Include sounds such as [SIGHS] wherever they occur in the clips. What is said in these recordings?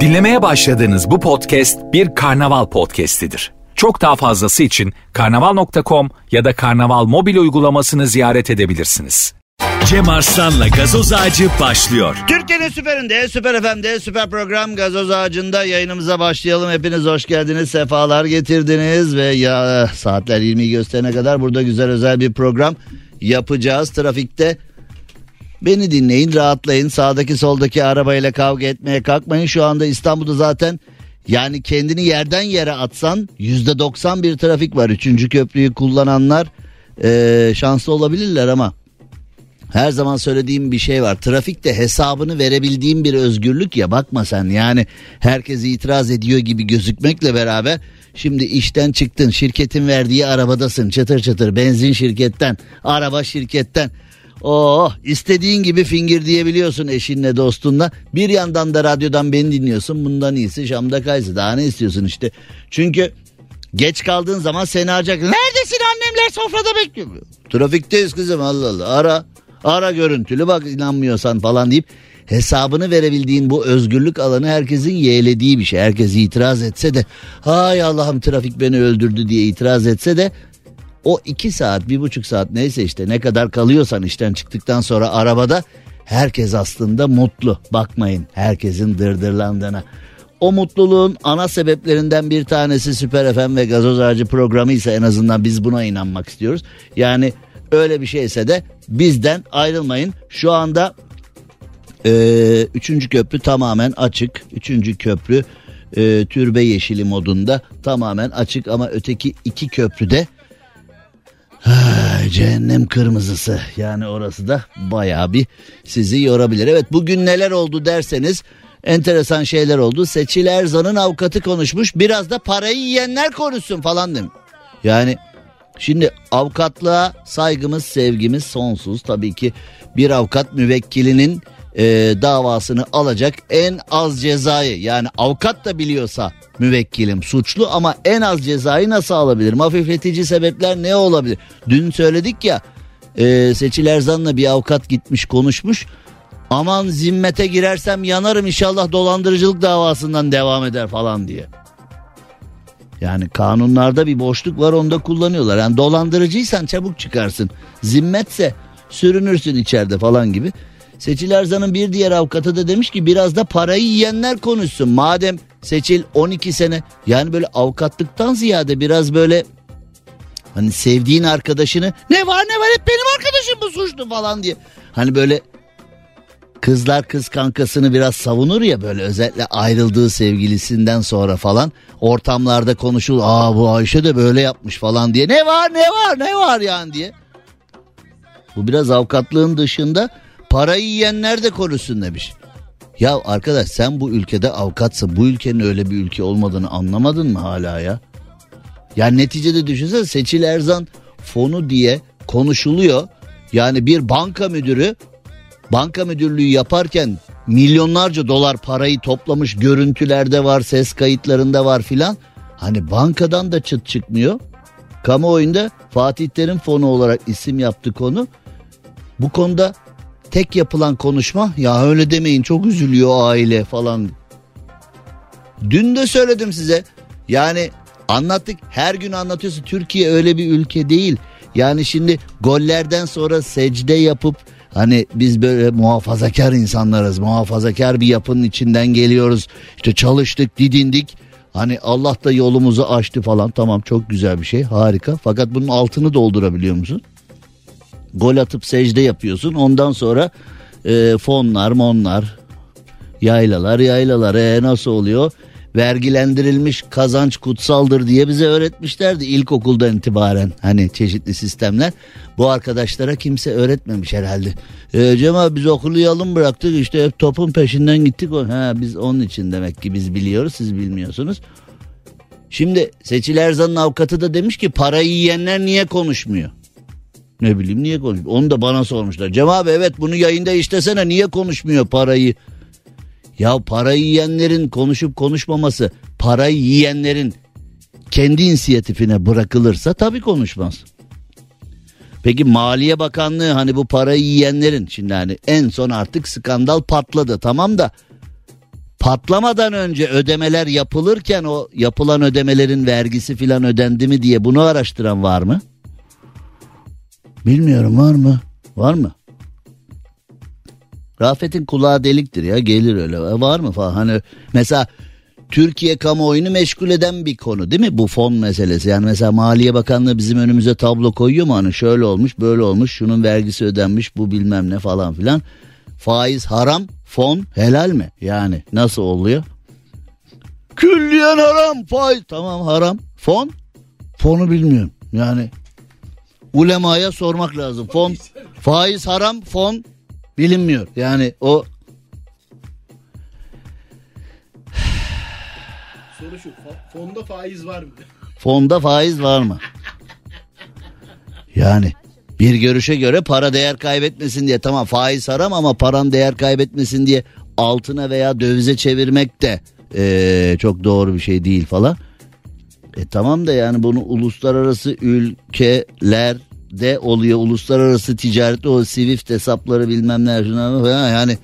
Dinlemeye başladığınız bu podcast bir karnaval podcastidir. Çok daha fazlası için karnaval.com ya da karnaval mobil uygulamasını ziyaret edebilirsiniz. Cem Arslan'la gazoz ağacı başlıyor. Türkiye'nin süperinde, süper FM'de, süper program Gazoz Ağacı'nda yayınımıza başlayalım. Hepiniz hoş geldiniz, sefalar getirdiniz ve ya saatler 20'yi gösterene kadar burada güzel özel bir program yapacağız. Trafikte beni dinleyin, rahatlayın. Sağdaki soldaki arabayla kavga etmeye kalkmayın. Şu anda İstanbul'da zaten yani kendini yerden yere atsan %90 bir trafik var. Üçüncü köprüyü kullananlar eee, şanslı olabilirler ama her zaman söylediğim bir şey var. Trafikte hesabını verebildiğim bir özgürlük ya bakma sen yani herkes itiraz ediyor gibi gözükmekle beraber şimdi işten çıktın şirketin verdiği arabadasın çatır çatır benzin şirketten araba şirketten Oh istediğin gibi fingir diyebiliyorsun eşinle dostunla. Bir yandan da radyodan beni dinliyorsun. Bundan iyisi Şam'da kaysı. Daha ne istiyorsun işte. Çünkü geç kaldığın zaman seni arayacak. Neredesin annemler sofrada bekliyor. Trafikteyiz kızım Allah Allah. Ara. Ara görüntülü bak inanmıyorsan falan deyip hesabını verebildiğin bu özgürlük alanı herkesin yeğlediği bir şey. Herkes itiraz etse de hay Allah'ım trafik beni öldürdü diye itiraz etse de o iki saat bir buçuk saat neyse işte ne kadar kalıyorsan işten çıktıktan sonra arabada herkes aslında mutlu. Bakmayın herkesin dırdırlandığına. O mutluluğun ana sebeplerinden bir tanesi Süper FM ve Gazoz Ağacı programı ise en azından biz buna inanmak istiyoruz. Yani öyle bir şeyse de bizden ayrılmayın. Şu anda ee, üçüncü köprü tamamen açık. Üçüncü köprü e, türbe yeşili modunda tamamen açık ama öteki iki köprüde cehennem kırmızısı yani orası da bayağı bir sizi yorabilir. Evet bugün neler oldu derseniz enteresan şeyler oldu. Seçil Erzan'ın avukatı konuşmuş biraz da parayı yiyenler konuşsun falan demiş. Yani şimdi avukatlığa saygımız sevgimiz sonsuz tabii ki bir avukat müvekkilinin e, davasını alacak en az cezayı yani avukat da biliyorsa müvekkilim suçlu ama en az cezayı nasıl alabilirim? Hafifletici sebepler ne olabilir? Dün söyledik ya e, Seçil Erzan'la bir avukat gitmiş konuşmuş. Aman zimmete girersem yanarım inşallah dolandırıcılık davasından devam eder falan diye. Yani kanunlarda bir boşluk var onda kullanıyorlar. Yani dolandırıcıysan çabuk çıkarsın. Zimmetse sürünürsün içeride falan gibi. Seçil Erzan'ın bir diğer avukatı da demiş ki biraz da parayı yiyenler konuşsun. Madem Seçil 12 sene yani böyle avukatlıktan ziyade biraz böyle hani sevdiğin arkadaşını ne var ne var hep benim arkadaşım bu suçlu falan diye. Hani böyle kızlar kız kankasını biraz savunur ya böyle özellikle ayrıldığı sevgilisinden sonra falan ortamlarda konuşulur. Aa bu Ayşe de böyle yapmış falan diye ne var ne var ne var yani diye. Bu biraz avukatlığın dışında parayı yiyenler de konuşsun demiş. Ya arkadaş sen bu ülkede avukatsın. Bu ülkenin öyle bir ülke olmadığını anlamadın mı hala ya? Yani neticede düşünsene Seçil Erzan fonu diye konuşuluyor. Yani bir banka müdürü banka müdürlüğü yaparken milyonlarca dolar parayı toplamış görüntülerde var, ses kayıtlarında var filan. Hani bankadan da çıt çıkmıyor. Kamuoyunda Fatih Terim fonu olarak isim yaptı konu. Bu konuda tek yapılan konuşma ya öyle demeyin çok üzülüyor aile falan. Dün de söyledim size. Yani anlattık her gün anlatıyorsun Türkiye öyle bir ülke değil. Yani şimdi gollerden sonra secde yapıp hani biz böyle muhafazakar insanlarız. Muhafazakar bir yapının içinden geliyoruz. İşte çalıştık, didindik. Hani Allah da yolumuzu açtı falan. Tamam çok güzel bir şey. Harika. Fakat bunun altını doldurabiliyor musun? Gol atıp secde yapıyorsun. Ondan sonra e, fonlar, monlar, yaylalar, yaylalar. E, nasıl oluyor? Vergilendirilmiş kazanç kutsaldır diye bize öğretmişlerdi ilkokuldan itibaren hani çeşitli sistemler. Bu arkadaşlara kimse öğretmemiş herhalde. E, Cem abi biz okulu yalın bıraktık işte hep topun peşinden gittik. Ha, biz onun için demek ki biz biliyoruz siz bilmiyorsunuz. Şimdi Seçil Erzan'ın avukatı da demiş ki parayı yiyenler niye konuşmuyor? Ne bileyim niye konuşmuyor? Onu da bana sormuşlar. Cem abi evet bunu yayında işlesene niye konuşmuyor parayı? Ya parayı yiyenlerin konuşup konuşmaması parayı yiyenlerin kendi inisiyatifine bırakılırsa tabii konuşmaz. Peki Maliye Bakanlığı hani bu parayı yiyenlerin şimdi hani en son artık skandal patladı tamam da patlamadan önce ödemeler yapılırken o yapılan ödemelerin vergisi filan ödendi mi diye bunu araştıran var mı? Bilmiyorum var mı? Var mı? Rafet'in kulağı deliktir ya gelir öyle. E, var mı falan hani mesela Türkiye kamuoyunu meşgul eden bir konu değil mi bu fon meselesi? Yani mesela Maliye Bakanlığı bizim önümüze tablo koyuyor mu hani şöyle olmuş böyle olmuş şunun vergisi ödenmiş bu bilmem ne falan filan. Faiz haram fon helal mi? Yani nasıl oluyor? Külliyen haram faiz tamam haram fon fonu bilmiyorum yani ulemaya sormak lazım fon faiz haram fon bilinmiyor yani o Soru şu fonda faiz var mı? Fonda faiz var mı? Yani bir görüşe göre para değer kaybetmesin diye tamam faiz haram ama paran değer kaybetmesin diye altına veya dövize çevirmek de ee, çok doğru bir şey değil falan. E tamam da yani bunu uluslararası ülkelerde oluyor. Uluslararası ticarette o Swift hesapları bilmem ne falan yani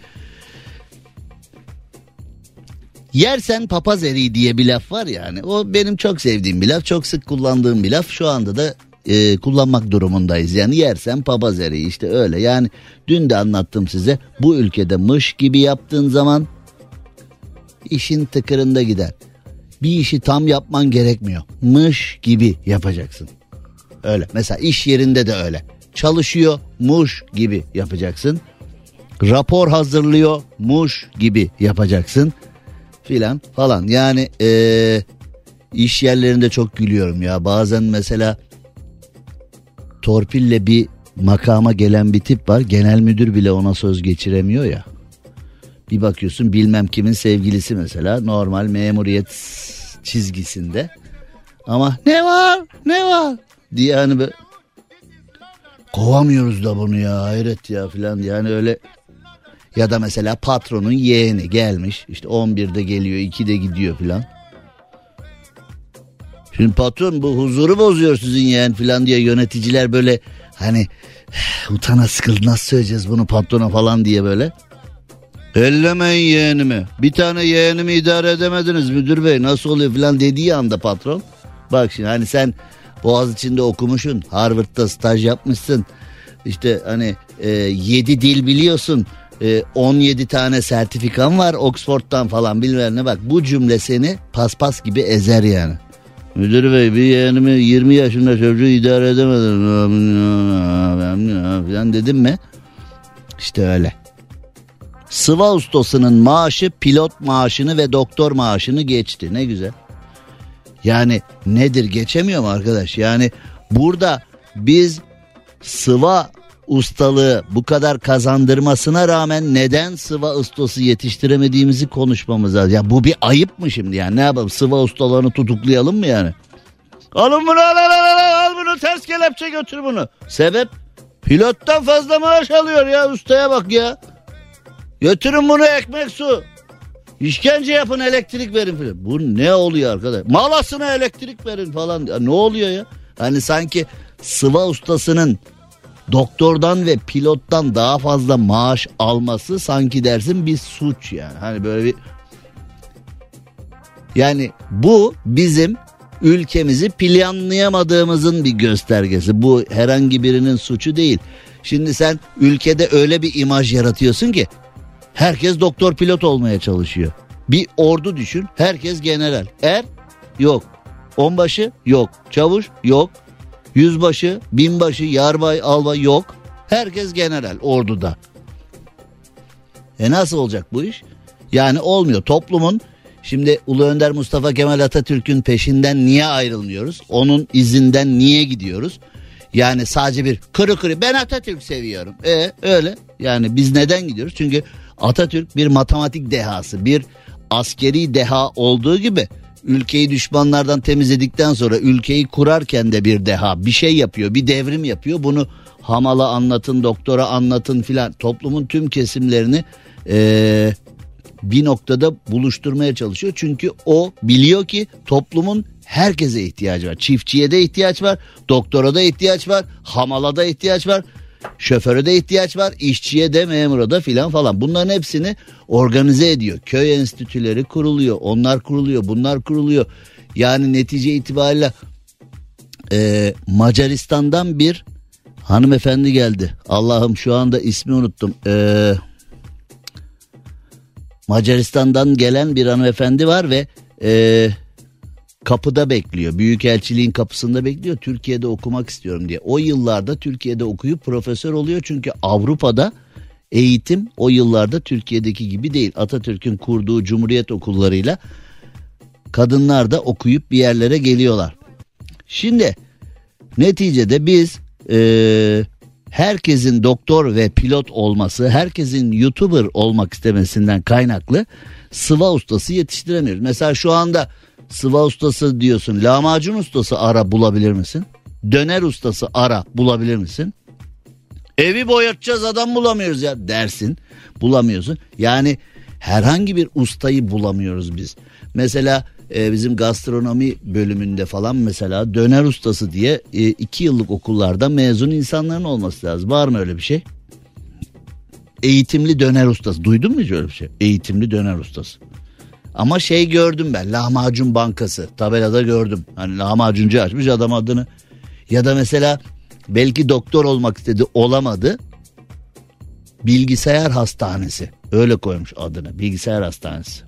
Yersen papaz eriği diye bir laf var yani. O benim çok sevdiğim bir laf. Çok sık kullandığım bir laf. Şu anda da e, kullanmak durumundayız. Yani yersen papaz eriği işte öyle. Yani dün de anlattım size. Bu ülkede mış gibi yaptığın zaman işin tıkırında gider. Bir işi tam yapman gerekmiyor. Mış gibi yapacaksın. Öyle. Mesela iş yerinde de öyle. Çalışıyor muş gibi yapacaksın. Rapor hazırlıyor muş gibi yapacaksın filan falan. Yani ee, iş yerlerinde çok gülüyorum ya. Bazen mesela torpille bir makama gelen bir tip var. Genel müdür bile ona söz geçiremiyor ya. Bir bakıyorsun bilmem kimin sevgilisi mesela normal memuriyet çizgisinde. Ama ne var ne var diye hani böyle kovamıyoruz da bunu ya hayret ya filan yani öyle ya da mesela patronun yeğeni gelmiş işte 11'de geliyor 2'de gidiyor filan. Şimdi patron bu huzuru bozuyor sizin yeğen filan diye yöneticiler böyle hani utana sıkıldı nasıl söyleyeceğiz bunu patrona falan diye böyle. Ellemeyin yeğenimi. Bir tane yeğenimi idare edemediniz müdür bey nasıl oluyor filan dediği anda patron. Bak şimdi hani sen Boğaz içinde okumuşsun. Harvard'da staj yapmışsın. İşte hani e, yedi dil biliyorsun e, 17 tane sertifikan var Oxford'dan falan bilmem ne bak bu cümle seni paspas gibi ezer yani. Müdür bey bir yeğenimi 20 yaşında çocuğu idare edemedim falan dedim mi? İşte öyle. Sıva ustasının maaşı pilot maaşını ve doktor maaşını geçti ne güzel. Yani nedir geçemiyor mu arkadaş? Yani burada biz sıva ustalığı bu kadar kazandırmasına rağmen neden sıva ustası yetiştiremediğimizi konuşmamız lazım. Ya bu bir ayıp mı şimdi yani ne yapalım sıva ustalarını tutuklayalım mı yani? Alın bunu al al al al, al bunu ters kelepçe götür bunu. Sebep pilottan fazla maaş alıyor ya ustaya bak ya. Götürün bunu ekmek su. İşkence yapın elektrik verin falan. Bu ne oluyor arkadaş? Malasına elektrik verin falan. Ya ne oluyor ya? Hani sanki sıva ustasının doktordan ve pilottan daha fazla maaş alması sanki dersin bir suç yani. Hani böyle bir yani bu bizim ülkemizi planlayamadığımızın bir göstergesi. Bu herhangi birinin suçu değil. Şimdi sen ülkede öyle bir imaj yaratıyorsun ki herkes doktor pilot olmaya çalışıyor. Bir ordu düşün herkes general. Er yok. Onbaşı yok. Çavuş yok. Yüzbaşı, binbaşı, yarbay, albay yok. Herkes general orduda. E nasıl olacak bu iş? Yani olmuyor. Toplumun şimdi Ulu Önder Mustafa Kemal Atatürk'ün peşinden niye ayrılmıyoruz? Onun izinden niye gidiyoruz? Yani sadece bir kırı kırı ben Atatürk seviyorum. E öyle. Yani biz neden gidiyoruz? Çünkü Atatürk bir matematik dehası, bir askeri deha olduğu gibi ülkeyi düşmanlardan temizledikten sonra ülkeyi kurarken de bir deha bir şey yapıyor bir devrim yapıyor. Bunu hamala anlatın doktora anlatın filan toplumun tüm kesimlerini ee, bir noktada buluşturmaya çalışıyor. Çünkü o biliyor ki toplumun herkese ihtiyacı var. Çiftçiye de ihtiyaç var doktora da ihtiyaç var hamala da ihtiyaç var Şoföre de ihtiyaç var, işçiye de memura da filan falan. Bunların hepsini organize ediyor. Köy enstitüleri kuruluyor, onlar kuruluyor, bunlar kuruluyor. Yani netice itibariyle e, Macaristan'dan bir hanımefendi geldi. Allah'ım şu anda ismi unuttum. E, Macaristan'dan gelen bir hanımefendi var ve e, kapıda bekliyor. Büyükelçiliğin kapısında bekliyor. Türkiye'de okumak istiyorum diye. O yıllarda Türkiye'de okuyup profesör oluyor. Çünkü Avrupa'da eğitim o yıllarda Türkiye'deki gibi değil. Atatürk'ün kurduğu cumhuriyet okullarıyla kadınlar da okuyup bir yerlere geliyorlar. Şimdi neticede biz e, herkesin doktor ve pilot olması, herkesin YouTuber olmak istemesinden kaynaklı sıva ustası yetiştiremiyoruz. Mesela şu anda sıva ustası diyorsun, lahmacun ustası ara bulabilir misin? Döner ustası ara bulabilir misin? Evi boyatacağız adam bulamıyoruz ya dersin. Bulamıyorsun. Yani herhangi bir ustayı bulamıyoruz biz. Mesela e, bizim gastronomi bölümünde falan mesela döner ustası diye e, iki yıllık okullarda mezun insanların olması lazım. Var mı öyle bir şey? Eğitimli döner ustası. Duydun mu hiç öyle bir şey? Eğitimli döner ustası. Ama şey gördüm ben lahmacun bankası tabelada gördüm. Hani lahmacuncu açmış adam adını. Ya da mesela belki doktor olmak istedi olamadı. Bilgisayar hastanesi öyle koymuş adını bilgisayar hastanesi.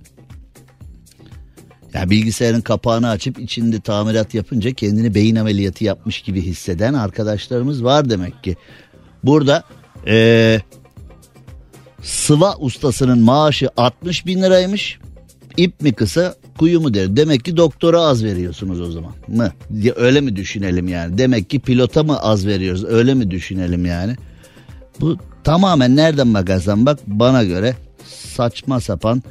Ya bilgisayarın kapağını açıp içinde tamirat yapınca kendini beyin ameliyatı yapmış gibi hisseden arkadaşlarımız var demek ki. Burada ee, sıva ustasının maaşı 60 bin liraymış. İp mi kısa kuyu mu der. Demek ki doktora az veriyorsunuz o zaman mı? Öyle mi düşünelim yani? Demek ki pilota mı az veriyoruz? Öyle mi düşünelim yani? Bu tamamen nereden bakarsan bak bana göre saçma sapan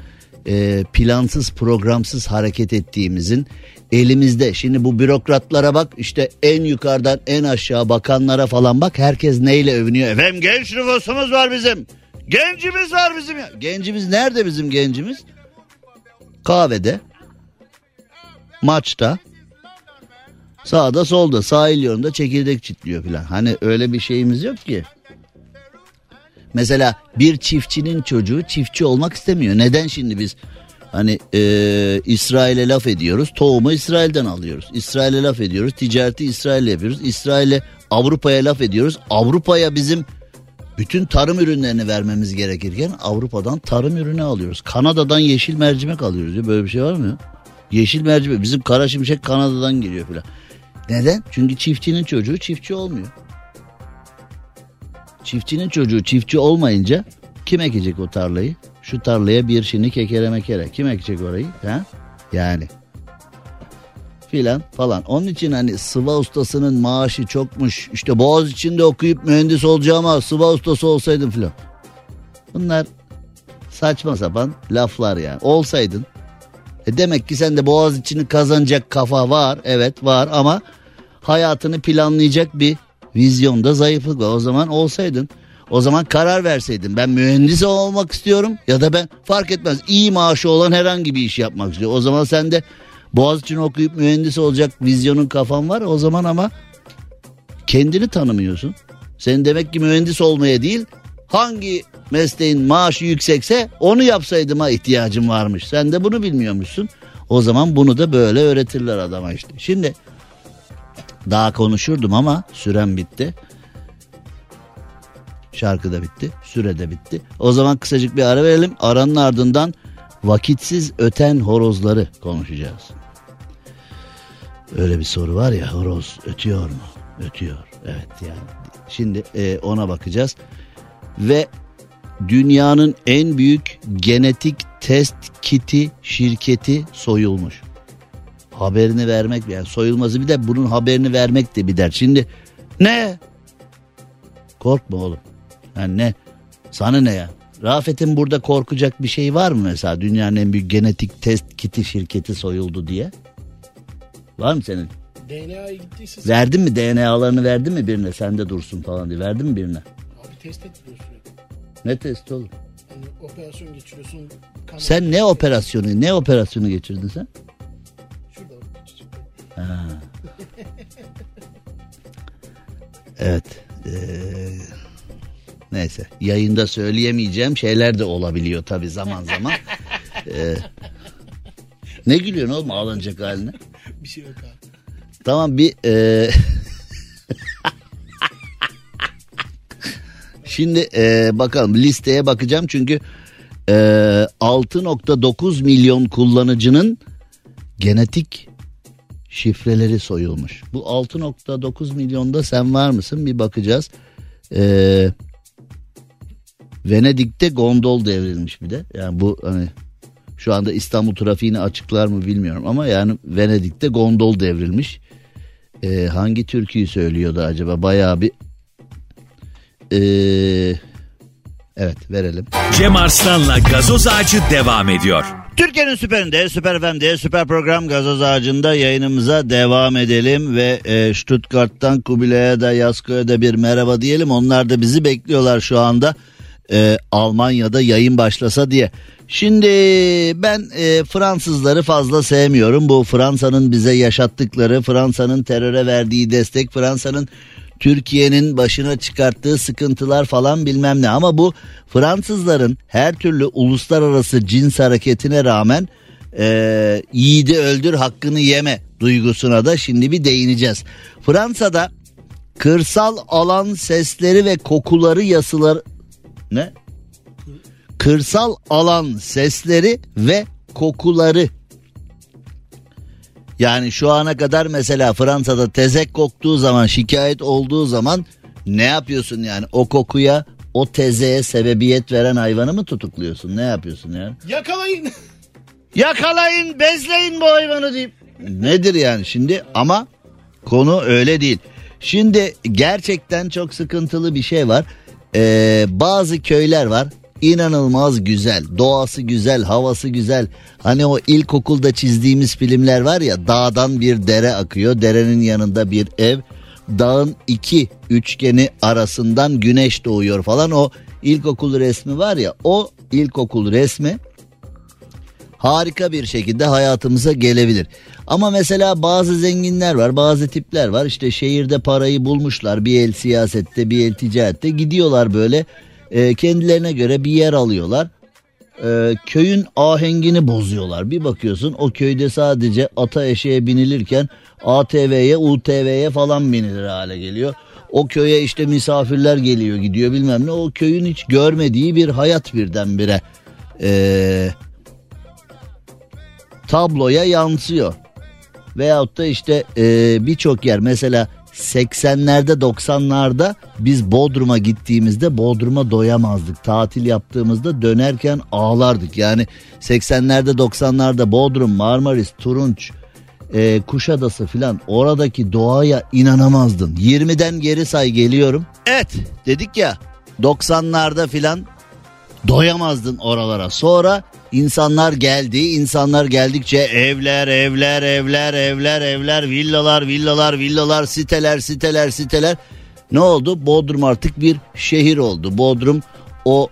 e, plansız programsız hareket ettiğimizin elimizde. Şimdi bu bürokratlara bak işte en yukarıdan en aşağı bakanlara falan bak herkes neyle övünüyor. Efendim genç nüfusumuz var bizim. Gencimiz var bizim ya. Gencimiz nerede bizim gencimiz? Kahvede, maçta, sağda solda sahil yolunda çekirdek çitliyor falan. Hani öyle bir şeyimiz yok ki. Mesela bir çiftçinin çocuğu çiftçi olmak istemiyor. Neden şimdi biz hani e, İsrail'e laf ediyoruz. Tohumu İsrail'den alıyoruz. İsrail'e laf ediyoruz. Ticareti İsrail'le yapıyoruz. İsrail'e Avrupa'ya laf ediyoruz. Avrupa'ya bizim bütün tarım ürünlerini vermemiz gerekirken Avrupa'dan tarım ürünü alıyoruz. Kanada'dan yeşil mercimek alıyoruz. Ya. Böyle bir şey var mı? Yeşil mercimek bizim kara şimşek Kanada'dan geliyor falan. Neden? Çünkü çiftçinin çocuğu çiftçi olmuyor. Çiftçinin çocuğu çiftçi olmayınca kim ekecek o tarlayı? Şu tarlaya bir şini kekere mekere. Kim ekecek orayı? Ha? Yani. Filan falan. Onun için hani sıva ustasının maaşı çokmuş. İşte boğaz içinde okuyup mühendis olacağım sıva ustası olsaydım filan. Bunlar saçma sapan laflar yani. Olsaydın. E demek ki sen de boğaz içini kazanacak kafa var. Evet var ama hayatını planlayacak bir vizyonda zayıflık var. O zaman olsaydın o zaman karar verseydin ben mühendis olmak istiyorum ya da ben fark etmez iyi maaşı olan herhangi bir iş yapmak istiyorum. O zaman sen de Boğaziçi'ni okuyup mühendis olacak vizyonun kafan var o zaman ama kendini tanımıyorsun. Sen demek ki mühendis olmaya değil hangi mesleğin maaşı yüksekse onu yapsaydıma ihtiyacım varmış. Sen de bunu bilmiyormuşsun. O zaman bunu da böyle öğretirler adama işte. Şimdi daha konuşurdum ama sürem bitti. Şarkı da bitti, süre de bitti. O zaman kısacık bir ara verelim. Aranın ardından vakitsiz öten horozları konuşacağız. Öyle bir soru var ya horoz ötüyor mu? Ötüyor. Evet yani. Şimdi e, ona bakacağız. Ve dünyanın en büyük genetik test kiti şirketi soyulmuş. Haberini vermek yani soyulması bir de bunun haberini vermek de bir dert. Şimdi ne? Korkma oğlum. Yani ne? Sana ne ya? Rafet'in burada korkacak bir şey var mı mesela? Dünyanın en büyük genetik test kiti şirketi soyuldu diye. Var mı senin? DNA'ya gittiyse Verdin mi DNA'larını verdin mi birine sende dursun falan diye verdin mi birine? abi test sürekli. Ne testi oğlum? Hani operasyon geçiriyorsun. kan Sen ne operasyonu ne operasyonu geçirdin sen? Şurada. Ha. evet. Ee, Neyse yayında söyleyemeyeceğim şeyler de olabiliyor tabii zaman zaman. Ee, [LAUGHS] ne gülüyorsun oğlum ağlanacak haline? Bir şey yok abi. Tamam bir e... [LAUGHS] Şimdi e, bakalım listeye bakacağım çünkü e, 6.9 milyon kullanıcının genetik şifreleri soyulmuş. Bu 6.9 milyonda sen var mısın bir bakacağız. E, Venedik'te gondol devrilmiş bir de. Yani bu hani şu anda İstanbul trafiğini açıklar mı bilmiyorum ama yani Venedik'te gondol devrilmiş. Ee, hangi türküyü söylüyordu acaba? Bayağı bir ee, evet verelim. Cem Arslan'la gazoz ağacı devam ediyor. Türkiye'nin süperinde, süper FM'de, süper program gazoz ağacında yayınımıza devam edelim ve e, Stuttgart'tan Kubilay'a da Yasko'ya da bir merhaba diyelim. Onlar da bizi bekliyorlar şu anda e, Almanya'da yayın başlasa diye. Şimdi ben e, Fransızları fazla sevmiyorum. Bu Fransa'nın bize yaşattıkları, Fransa'nın teröre verdiği destek, Fransa'nın Türkiye'nin başına çıkarttığı sıkıntılar falan bilmem ne. Ama bu Fransızların her türlü uluslararası cins hareketine rağmen e, yiğidi öldür hakkını yeme duygusuna da şimdi bir değineceğiz. Fransa'da kırsal alan sesleri ve kokuları yasılar ne? Kırsal alan sesleri ve kokuları. Yani şu ana kadar mesela Fransa'da tezek koktuğu zaman şikayet olduğu zaman ne yapıyorsun yani o kokuya o tezeye sebebiyet veren hayvanı mı tutukluyorsun ne yapıyorsun yani? Yakalayın. [LAUGHS] Yakalayın bezleyin bu hayvanı deyip. Nedir yani şimdi ama konu öyle değil. Şimdi gerçekten çok sıkıntılı bir şey var. Ee, bazı köyler var inanılmaz güzel. Doğası güzel, havası güzel. Hani o ilkokulda çizdiğimiz filmler var ya dağdan bir dere akıyor. Derenin yanında bir ev. Dağın iki üçgeni arasından güneş doğuyor falan. O ilkokul resmi var ya o ilkokul resmi harika bir şekilde hayatımıza gelebilir. Ama mesela bazı zenginler var, bazı tipler var. İşte şehirde parayı bulmuşlar. Bir el siyasette, bir el ticarette gidiyorlar böyle e, kendilerine göre bir yer alıyorlar. E, köyün ahengini bozuyorlar. Bir bakıyorsun o köyde sadece ata eşeğe binilirken ATV'ye, UTV'ye falan binilir hale geliyor. O köye işte misafirler geliyor gidiyor bilmem ne. O köyün hiç görmediği bir hayat birdenbire e, tabloya yansıyor. Veyahut da işte e, birçok yer mesela 80'lerde 90'larda biz Bodrum'a gittiğimizde Bodrum'a doyamazdık. Tatil yaptığımızda dönerken ağlardık. Yani 80'lerde 90'larda Bodrum, Marmaris, Turunç, e, Kuşadası filan oradaki doğaya inanamazdın. 20'den geri say geliyorum. Evet dedik ya 90'larda filan doyamazdın oralara. Sonra insanlar geldi. insanlar geldikçe evler, evler, evler, evler, evler, villalar, villalar, villalar, siteler, siteler, siteler. Ne oldu? Bodrum artık bir şehir oldu. Bodrum o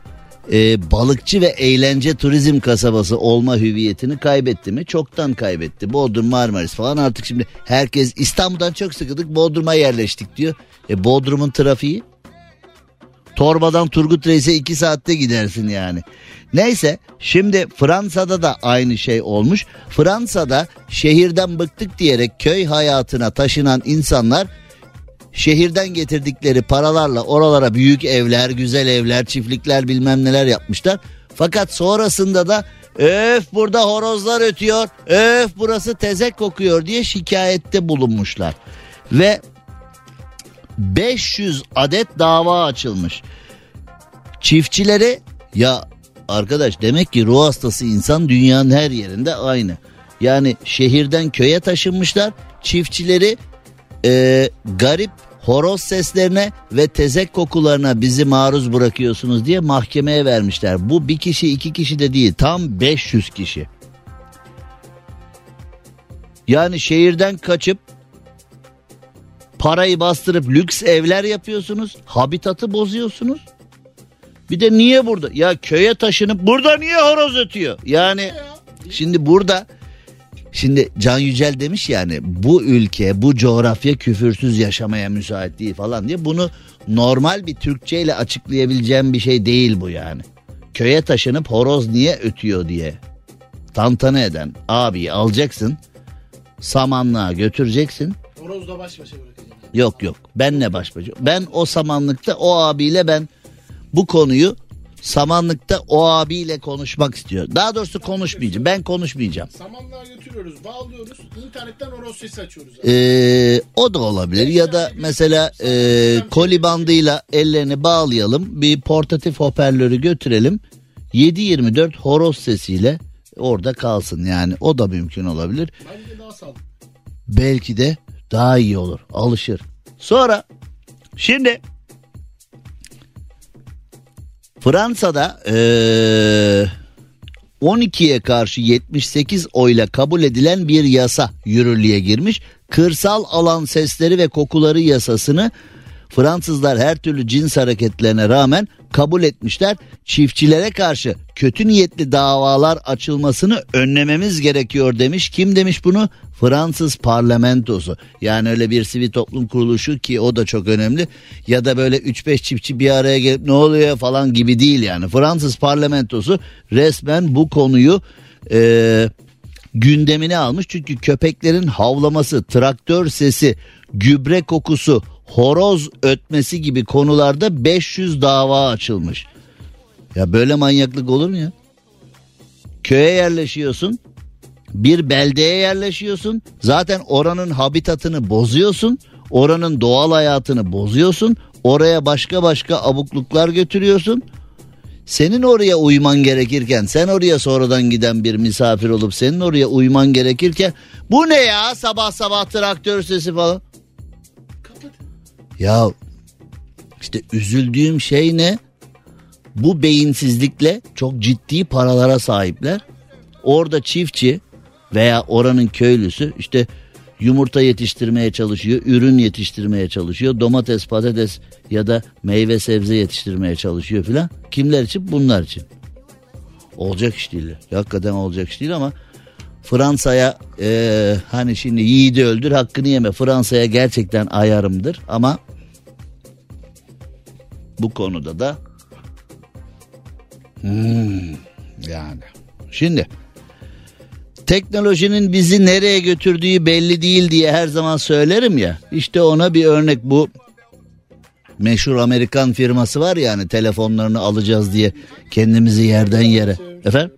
e, balıkçı ve eğlence turizm kasabası olma hüviyetini kaybetti mi? Çoktan kaybetti. Bodrum, Marmaris falan artık şimdi herkes İstanbul'dan çok sıkıldık Bodrum'a yerleştik diyor. E Bodrum'un trafiği Torbadan Turgut Reis'e iki saatte gidersin yani. Neyse şimdi Fransa'da da aynı şey olmuş. Fransa'da şehirden bıktık diyerek köy hayatına taşınan insanlar şehirden getirdikleri paralarla oralara büyük evler, güzel evler, çiftlikler bilmem neler yapmışlar. Fakat sonrasında da öf burada horozlar ötüyor, öf burası tezek kokuyor diye şikayette bulunmuşlar. Ve 500 adet dava açılmış. Çiftçileri ya arkadaş demek ki ruh hastası insan dünyanın her yerinde aynı. Yani şehirden köye taşınmışlar. Çiftçileri e, garip horoz seslerine ve tezek kokularına bizi maruz bırakıyorsunuz diye mahkemeye vermişler. Bu bir kişi iki kişi de değil tam 500 kişi. Yani şehirden kaçıp parayı bastırıp lüks evler yapıyorsunuz. Habitatı bozuyorsunuz. Bir de niye burada? Ya köye taşınıp burada niye horoz ötüyor? Yani şimdi burada Şimdi Can Yücel demiş yani bu ülke bu coğrafya küfürsüz yaşamaya müsait değil falan diye bunu normal bir Türkçe ile açıklayabileceğim bir şey değil bu yani. Köye taşınıp horoz niye ötüyor diye tantana eden abiyi alacaksın. Samanlığa götüreceksin. Horozla baş başa bırakacaksın. Yok yok benle baş başa. Ben o samanlıkta o abiyle ben bu konuyu samanlıkta o abiyle konuşmak istiyor. Daha doğrusu konuşmayacağım. Ben konuşmayacağım. Samanlığa götürüyoruz, bağlıyoruz. İnternetten horoz sesi açıyoruz. Ee, o da olabilir ya da mesela e, koli bandıyla ellerini bağlayalım bir portatif hoparlörü götürelim 7-24 horoz sesiyle orada kalsın yani o da mümkün olabilir Bence daha sağlıklı. belki de daha iyi olur alışır sonra şimdi Fransa'da eee 12'ye karşı 78 oyla kabul edilen bir yasa yürürlüğe girmiş. Kırsal alan sesleri ve kokuları yasasını Fransızlar her türlü cins hareketlerine rağmen kabul etmişler. Çiftçilere karşı kötü niyetli davalar açılmasını önlememiz gerekiyor demiş. Kim demiş bunu? Fransız parlamentosu. Yani öyle bir sivil toplum kuruluşu ki o da çok önemli. Ya da böyle 3-5 çiftçi bir araya gelip ne oluyor falan gibi değil yani. Fransız parlamentosu resmen bu konuyu eee gündemine almış. Çünkü köpeklerin havlaması, traktör sesi, gübre kokusu, horoz ötmesi gibi konularda 500 dava açılmış. Ya böyle manyaklık olur mu ya? Köye yerleşiyorsun. Bir beldeye yerleşiyorsun. Zaten oranın habitatını bozuyorsun. Oranın doğal hayatını bozuyorsun. Oraya başka başka abukluklar götürüyorsun. Senin oraya uyman gerekirken sen oraya sonradan giden bir misafir olup senin oraya uyman gerekirken bu ne ya sabah sabah traktör sesi falan. Ya işte üzüldüğüm şey ne? Bu beyinsizlikle çok ciddi paralara sahipler. Orada çiftçi veya oranın köylüsü işte yumurta yetiştirmeye çalışıyor, ürün yetiştirmeye çalışıyor, domates, patates ya da meyve sebze yetiştirmeye çalışıyor filan. Kimler için? Bunlar için. Olacak iş değil. Hakikaten olacak iş değil ama Fransa'ya eee, hani şimdi yiğidi öldür hakkını yeme. Fransa'ya gerçekten ayarımdır ama bu konuda da Hmm, yani şimdi teknolojinin bizi nereye götürdüğü belli değil diye her zaman söylerim ya. İşte ona bir örnek bu meşhur Amerikan firması var ya hani telefonlarını alacağız diye kendimizi yerden yere. Efendim?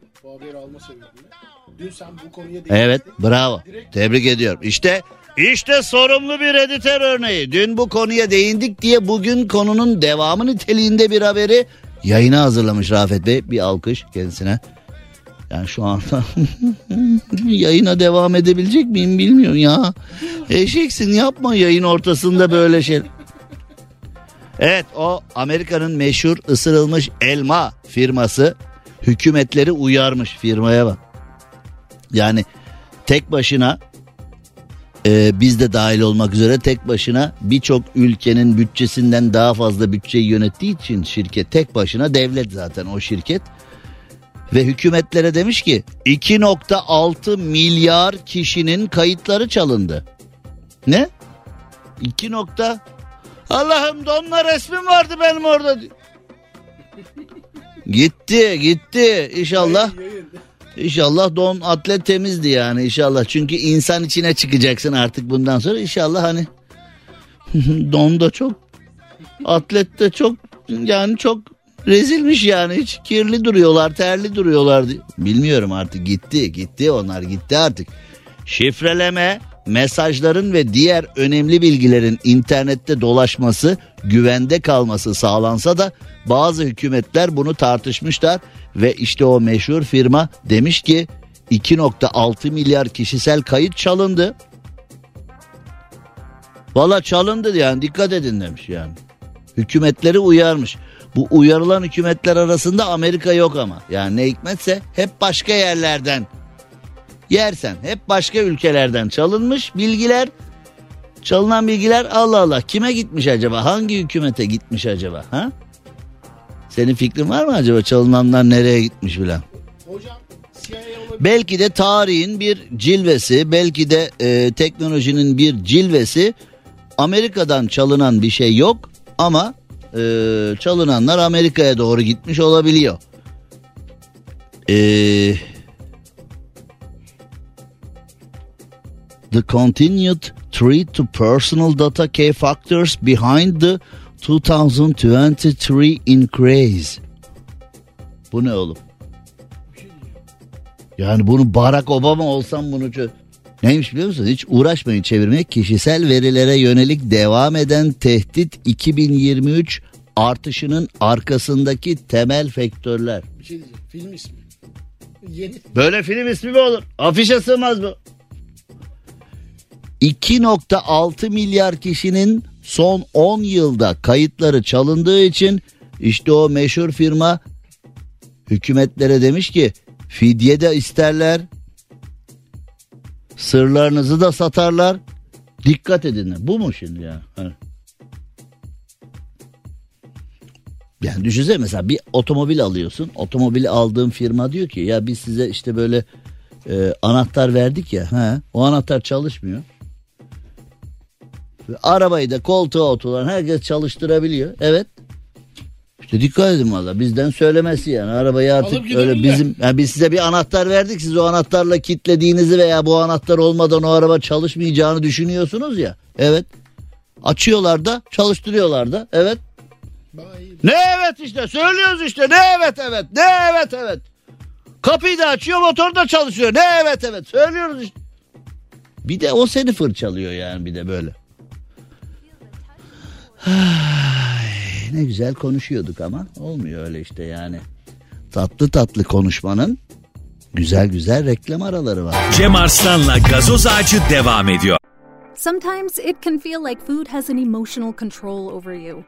Dün sen bu konuya. Evet bravo. Tebrik ediyorum. İşte işte sorumlu bir editör örneği. Dün bu konuya değindik diye bugün konunun devamı niteliğinde bir haberi yayına hazırlamış Rafet Bey. Bir alkış kendisine. Yani şu anda [LAUGHS] yayına devam edebilecek miyim bilmiyorum ya. Eşeksin yapma yayın ortasında böyle şey. Evet o Amerika'nın meşhur ısırılmış elma firması hükümetleri uyarmış firmaya bak. Yani tek başına e, biz de dahil olmak üzere tek başına birçok ülkenin bütçesinden daha fazla bütçeyi yönettiği için şirket tek başına devlet zaten o şirket. Ve hükümetlere demiş ki 2.6 milyar kişinin kayıtları çalındı. Ne? 2 nokta Allah'ım donla resmim vardı benim orada. gitti gitti inşallah. Yayın. İnşallah don atlet temizdi yani inşallah. Çünkü insan içine çıkacaksın artık bundan sonra inşallah hani [LAUGHS] don da çok atlet de çok yani çok rezilmiş yani hiç kirli duruyorlar terli duruyorlar. Bilmiyorum artık gitti gitti onlar gitti artık. Şifreleme mesajların ve diğer önemli bilgilerin internette dolaşması güvende kalması sağlansa da bazı hükümetler bunu tartışmışlar ve işte o meşhur firma demiş ki 2.6 milyar kişisel kayıt çalındı. Valla çalındı yani dikkat edin demiş yani. Hükümetleri uyarmış. Bu uyarılan hükümetler arasında Amerika yok ama. Yani ne hikmetse hep başka yerlerden yersen hep başka ülkelerden çalınmış bilgiler. Çalınan bilgiler Allah Allah kime gitmiş acaba? Hangi hükümete gitmiş acaba? Ha? Senin fikrin var mı acaba? Çalınanlar nereye gitmiş bilen Hocam belki de tarihin bir cilvesi belki de e, teknolojinin bir cilvesi. Amerika'dan çalınan bir şey yok ama e, çalınanlar Amerika'ya doğru gitmiş olabiliyor. Eee the continued threat to personal data key factors behind the 2023 increase. Bu ne oğlum? Yani bunu Barack Obama olsam bunu çö- Neymiş biliyor musun? Hiç uğraşmayın çevirmeye. Kişisel verilere yönelik devam eden tehdit 2023 artışının arkasındaki temel faktörler. Bir şey diyeceğim. Film ismi. Yeni. Böyle film ismi mi olur? Afişe sığmaz bu. 2.6 milyar kişinin son 10 yılda kayıtları çalındığı için işte o meşhur firma hükümetlere demiş ki fidye de isterler. Sırlarınızı da satarlar. Dikkat edin. Bu mu şimdi ya? Yani düşünsene mesela bir otomobil alıyorsun. Otomobili aldığın firma diyor ki ya biz size işte böyle e, anahtar verdik ya. He, o anahtar çalışmıyor. Arabayı da koltuğa oturan herkes çalıştırabiliyor. Evet. İşte dikkat edin valla bizden söylemesi yani arabayı artık Alıp öyle bizim yani biz size bir anahtar verdik siz o anahtarla kilitlediğinizi veya bu anahtar olmadan o araba çalışmayacağını düşünüyorsunuz ya. Evet. Açıyorlar da çalıştırıyorlar da evet. Ne evet işte söylüyoruz işte ne evet evet ne evet evet. Kapıyı da açıyor motor da çalışıyor ne evet evet söylüyoruz işte. Bir de o seni fırçalıyor yani bir de böyle. Ay, ne güzel konuşuyorduk ama olmuyor öyle işte yani. Tatlı tatlı konuşmanın güzel güzel reklam araları var. Cem Arslan'la gazoz ağacı devam ediyor. Sometimes it can feel like food has an emotional control over you.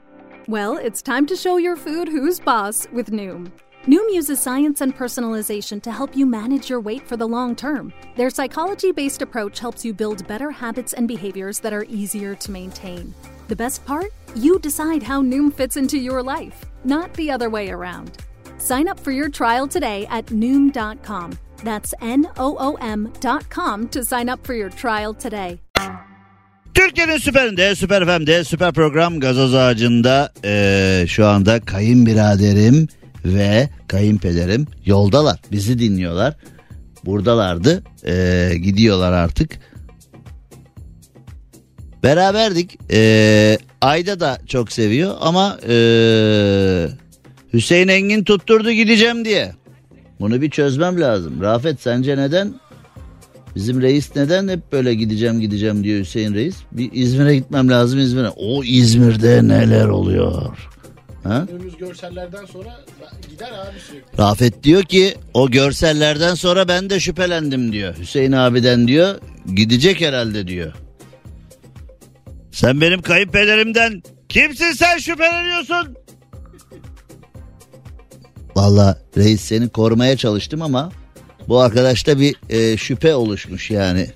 Well, it's time to show your food who's boss with Noom. Noom uses science and personalization to help you manage your weight for the long term. Their psychology based approach helps you build better habits and behaviors that are easier to maintain. The best part? You decide how Noom fits into your life, not the other way around. Sign up for your trial today at Noom.com. That's N O O M.com to sign up for your trial today. Türkiye'nin süperinde, süper FM'de, süper program gazoz ağacında eee, şu anda kayınbiraderim ve kayınpederim yoldalar. Bizi dinliyorlar. Buradalardı. Eee, gidiyorlar artık. Beraberdik. Eee, Ayda da çok seviyor ama eee, Hüseyin Engin tutturdu gideceğim diye. Bunu bir çözmem lazım. Rafet sence neden Bizim reis neden hep böyle gideceğim gideceğim diyor Hüseyin Reis. Bir İzmir'e gitmem lazım İzmir'e. O İzmir'de neler oluyor? Ha? Görsellerden sonra gider abi sürekli. Rafet diyor ki o görsellerden sonra ben de şüphelendim diyor. Hüseyin abiden diyor gidecek herhalde diyor. Sen benim kayınpederimden kimsin sen şüpheleniyorsun? Valla reis seni korumaya çalıştım ama bu arkadaşta bir e, şüphe oluşmuş yani.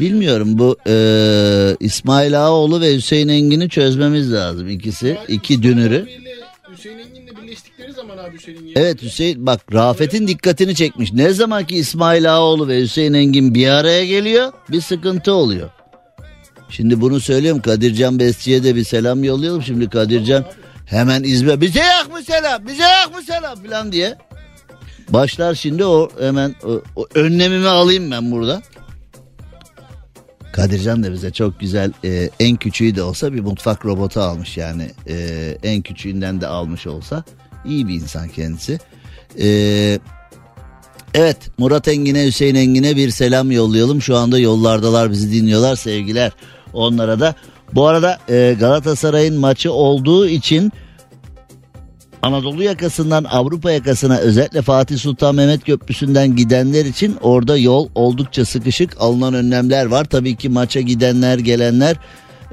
Bilmiyorum bu e, İsmail Ağaoğlu ve Hüseyin Engin'i çözmemiz lazım ikisi. İki dünürü. Hüseyin Engin'le birleştikleri zaman abi Hüseyin Engin. Evet Hüseyin bak Rafet'in dikkatini çekmiş. Ne zaman ki İsmail Ağaoğlu ve Hüseyin Engin bir araya geliyor bir sıkıntı oluyor. Şimdi bunu söylüyorum Kadircan Besçi'ye de bir selam yollayalım. Şimdi Kadircan hemen İzmir bize yak mı selam bize yak mı selam falan diye. Başlar şimdi o hemen o, o önlemimi alayım ben burada. Kadircan da bize çok güzel e, en küçüğü de olsa bir mutfak robotu almış yani e, en küçüğünden de almış olsa iyi bir insan kendisi. E, evet Murat Engin'e Hüseyin Engin'e bir selam yollayalım şu anda yollardalar bizi dinliyorlar sevgiler onlara da. Bu arada e, Galatasaray'ın maçı olduğu için Anadolu yakasından Avrupa yakasına özellikle Fatih Sultan Mehmet Köprüsü'nden gidenler için orada yol oldukça sıkışık alınan önlemler var. Tabii ki maça gidenler gelenler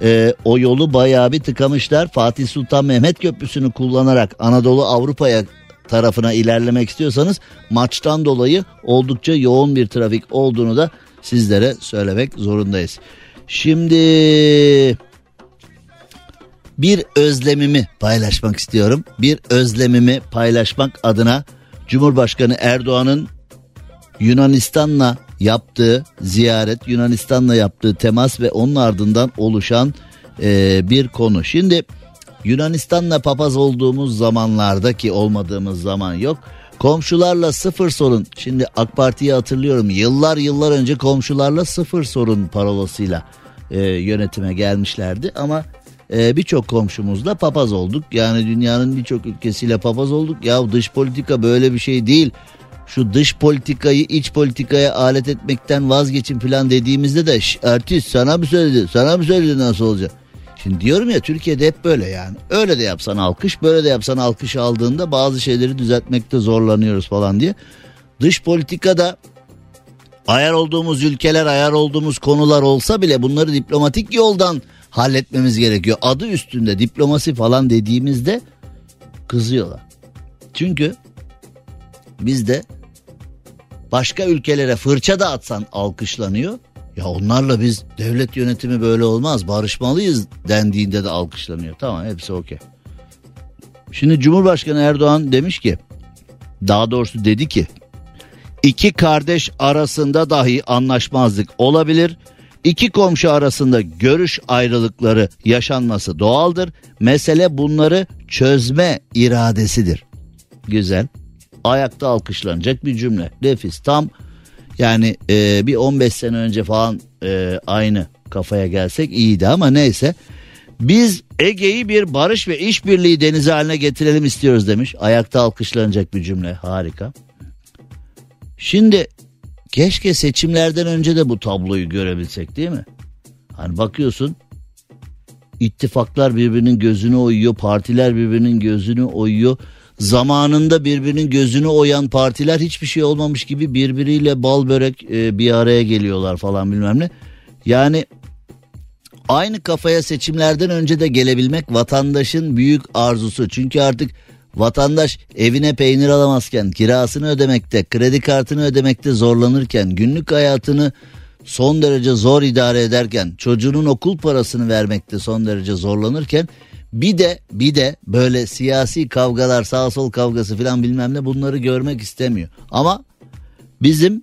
e, o yolu bayağı bir tıkamışlar. Fatih Sultan Mehmet Köprüsü'nü kullanarak Anadolu Avrupa'ya tarafına ilerlemek istiyorsanız maçtan dolayı oldukça yoğun bir trafik olduğunu da sizlere söylemek zorundayız. Şimdi bir özlemimi paylaşmak istiyorum. Bir özlemimi paylaşmak adına Cumhurbaşkanı Erdoğan'ın Yunanistan'la yaptığı ziyaret, Yunanistan'la yaptığı temas ve onun ardından oluşan e, bir konu. Şimdi Yunanistan'la papaz olduğumuz zamanlarda ki olmadığımız zaman yok. Komşularla sıfır sorun. Şimdi AK Parti'yi hatırlıyorum. Yıllar yıllar önce komşularla sıfır sorun parolasıyla e, yönetime gelmişlerdi. Ama e, birçok komşumuzla papaz olduk. Yani dünyanın birçok ülkesiyle papaz olduk. Ya dış politika böyle bir şey değil. Şu dış politikayı iç politikaya alet etmekten vazgeçin falan dediğimizde de artist sana mı söyledi? Sana mı söyledi nasıl olacak? Şimdi diyorum ya Türkiye'de hep böyle yani. Öyle de yapsan alkış böyle de yapsan alkış aldığında bazı şeyleri düzeltmekte zorlanıyoruz falan diye. Dış politikada ayar olduğumuz ülkeler ayar olduğumuz konular olsa bile bunları diplomatik yoldan halletmemiz gerekiyor. Adı üstünde diplomasi falan dediğimizde kızıyorlar. Çünkü bizde başka ülkelere fırça da atsan alkışlanıyor. Ya onlarla biz devlet yönetimi böyle olmaz barışmalıyız dendiğinde de alkışlanıyor. Tamam hepsi okey. Şimdi Cumhurbaşkanı Erdoğan demiş ki daha doğrusu dedi ki iki kardeş arasında dahi anlaşmazlık olabilir. İki komşu arasında görüş ayrılıkları yaşanması doğaldır. Mesele bunları çözme iradesidir. Güzel. Ayakta alkışlanacak bir cümle. Nefis. Tam yani e, bir 15 sene önce falan e, aynı kafaya gelsek iyiydi ama neyse. Biz Ege'yi bir barış ve işbirliği denizi haline getirelim istiyoruz demiş. Ayakta alkışlanacak bir cümle harika. Şimdi keşke seçimlerden önce de bu tabloyu görebilsek değil mi? Hani bakıyorsun ittifaklar birbirinin gözünü oyuyor, partiler birbirinin gözünü oyuyor zamanında birbirinin gözünü oyan partiler hiçbir şey olmamış gibi birbiriyle bal börek e, bir araya geliyorlar falan bilmem ne. Yani aynı kafaya seçimlerden önce de gelebilmek vatandaşın büyük arzusu. Çünkü artık vatandaş evine peynir alamazken, kirasını ödemekte, kredi kartını ödemekte zorlanırken, günlük hayatını son derece zor idare ederken, çocuğunun okul parasını vermekte son derece zorlanırken bir de bir de böyle siyasi kavgalar sağ sol kavgası falan bilmem ne bunları görmek istemiyor. Ama bizim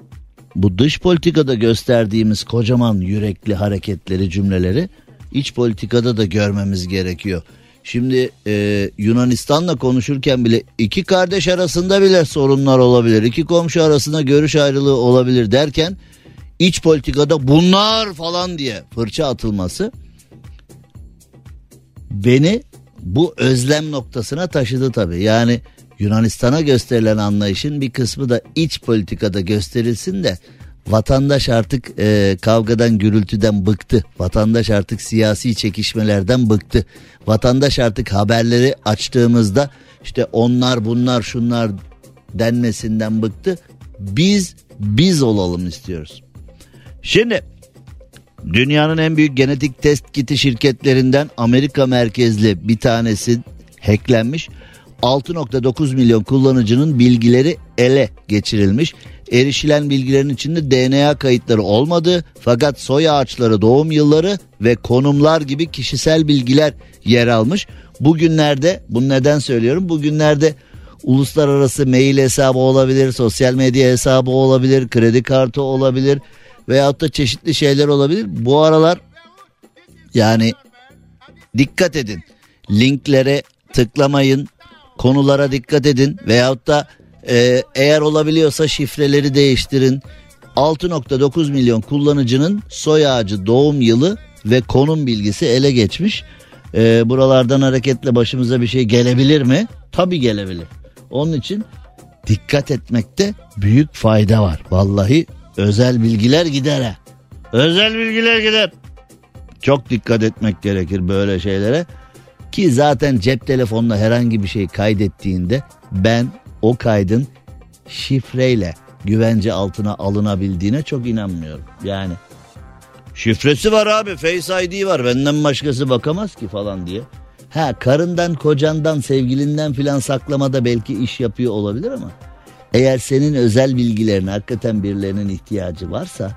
bu dış politikada gösterdiğimiz kocaman yürekli hareketleri cümleleri iç politikada da görmemiz gerekiyor. Şimdi e, Yunanistan'la konuşurken bile iki kardeş arasında bile sorunlar olabilir. iki komşu arasında görüş ayrılığı olabilir derken iç politikada bunlar falan diye fırça atılması beni bu özlem noktasına taşıdı tabii. Yani Yunanistan'a gösterilen anlayışın bir kısmı da iç politikada gösterilsin de vatandaş artık e, kavgadan gürültüden bıktı. Vatandaş artık siyasi çekişmelerden bıktı. Vatandaş artık haberleri açtığımızda işte onlar bunlar şunlar denmesinden bıktı. Biz biz olalım istiyoruz. Şimdi Dünyanın en büyük genetik test kiti şirketlerinden Amerika merkezli bir tanesi hacklenmiş. 6.9 milyon kullanıcının bilgileri ele geçirilmiş. Erişilen bilgilerin içinde DNA kayıtları olmadı fakat soy ağaçları, doğum yılları ve konumlar gibi kişisel bilgiler yer almış. Bugünlerde bunu neden söylüyorum? Bugünlerde uluslararası mail hesabı olabilir, sosyal medya hesabı olabilir, kredi kartı olabilir, veyahut da çeşitli şeyler olabilir. Bu aralar yani dikkat edin. Linklere tıklamayın. Konulara dikkat edin veyahut da e, eğer olabiliyorsa şifreleri değiştirin. 6.9 milyon kullanıcının soy ağacı doğum yılı ve konum bilgisi ele geçmiş. E, buralardan hareketle başımıza bir şey gelebilir mi? Tabii gelebilir. Onun için dikkat etmekte büyük fayda var. Vallahi özel bilgiler gider ha. Özel bilgiler gider. Çok dikkat etmek gerekir böyle şeylere. Ki zaten cep telefonuna herhangi bir şey kaydettiğinde ben o kaydın şifreyle güvence altına alınabildiğine çok inanmıyorum. Yani şifresi var abi Face ID var benden başkası bakamaz ki falan diye. Ha karından kocandan sevgilinden filan saklamada belki iş yapıyor olabilir ama eğer senin özel bilgilerine hakikaten birilerinin ihtiyacı varsa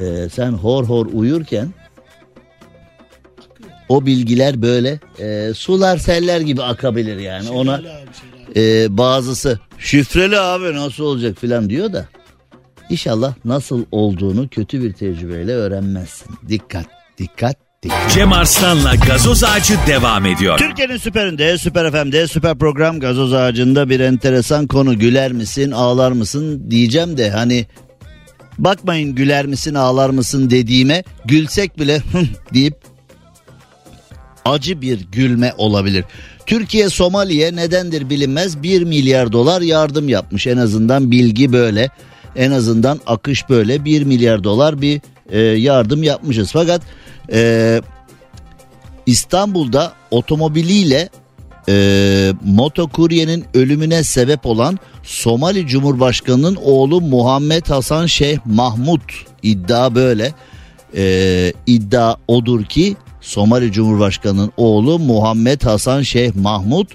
e, sen hor hor uyurken o bilgiler böyle e, sular seller gibi akabilir yani ona e, bazısı şifreli abi nasıl olacak filan diyor da inşallah nasıl olduğunu kötü bir tecrübeyle öğrenmezsin. Dikkat dikkat Cem Arslan'la gazoz ağacı devam ediyor. Türkiye'nin süperinde, süper FM'de, süper program gazoz ağacında bir enteresan konu. Güler misin, ağlar mısın diyeceğim de hani bakmayın güler misin, ağlar mısın dediğime gülsek bile [LAUGHS] deyip acı bir gülme olabilir. Türkiye Somali'ye nedendir bilinmez 1 milyar dolar yardım yapmış en azından bilgi böyle. En azından akış böyle 1 milyar dolar bir e, yardım yapmışız. Fakat e, İstanbul'da otomobiliyle e, motokuryenin ölümüne sebep olan Somali Cumhurbaşkanı'nın oğlu Muhammed Hasan Şeyh Mahmut iddia böyle. E, iddia odur ki Somali Cumhurbaşkanı'nın oğlu Muhammed Hasan Şeyh Mahmut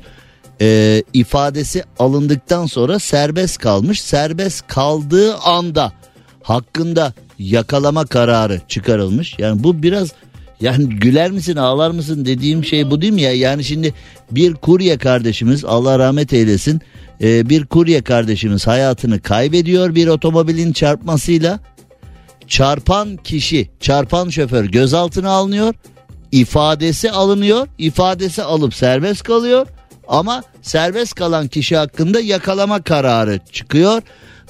e, ifadesi alındıktan sonra serbest kalmış. Serbest kaldığı anda hakkında yakalama kararı çıkarılmış. Yani bu biraz yani güler misin ağlar mısın dediğim şey bu değil mi ya? Yani şimdi bir kurye kardeşimiz Allah rahmet eylesin e, bir kurye kardeşimiz hayatını kaybediyor bir otomobilin çarpmasıyla. Çarpan kişi çarpan şoför gözaltına alınıyor ifadesi alınıyor ifadesi alıp serbest kalıyor ama serbest kalan kişi hakkında yakalama kararı çıkıyor.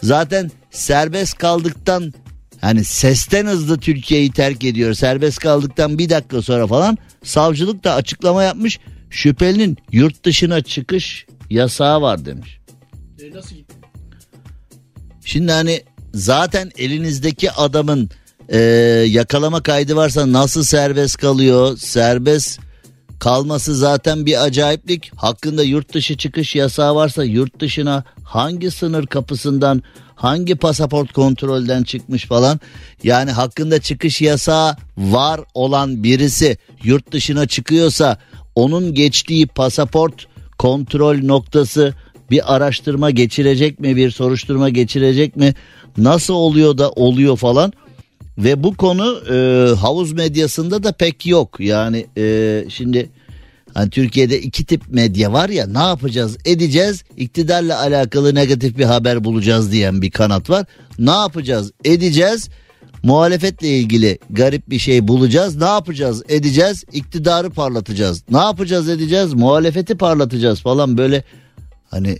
Zaten serbest kaldıktan hani sesten hızlı Türkiye'yi terk ediyor. Serbest kaldıktan bir dakika sonra falan savcılık da açıklama yapmış. Şüphelinin yurt dışına çıkış yasağı var demiş. E, nasıl gitti? Şimdi hani zaten elinizdeki adamın e, yakalama kaydı varsa nasıl serbest kalıyor? Serbest kalması zaten bir acayiplik. Hakkında yurt dışı çıkış yasağı varsa yurt dışına hangi sınır kapısından hangi pasaport kontrolden çıkmış falan. Yani hakkında çıkış yasağı var olan birisi yurt dışına çıkıyorsa onun geçtiği pasaport kontrol noktası bir araştırma geçirecek mi bir soruşturma geçirecek mi nasıl oluyor da oluyor falan ve bu konu e, havuz medyasında da pek yok. Yani e, şimdi hani Türkiye'de iki tip medya var ya ne yapacağız edeceğiz iktidarla alakalı negatif bir haber bulacağız diyen bir kanat var. Ne yapacağız edeceğiz muhalefetle ilgili garip bir şey bulacağız. Ne yapacağız edeceğiz iktidarı parlatacağız. Ne yapacağız edeceğiz muhalefeti parlatacağız falan. Böyle hani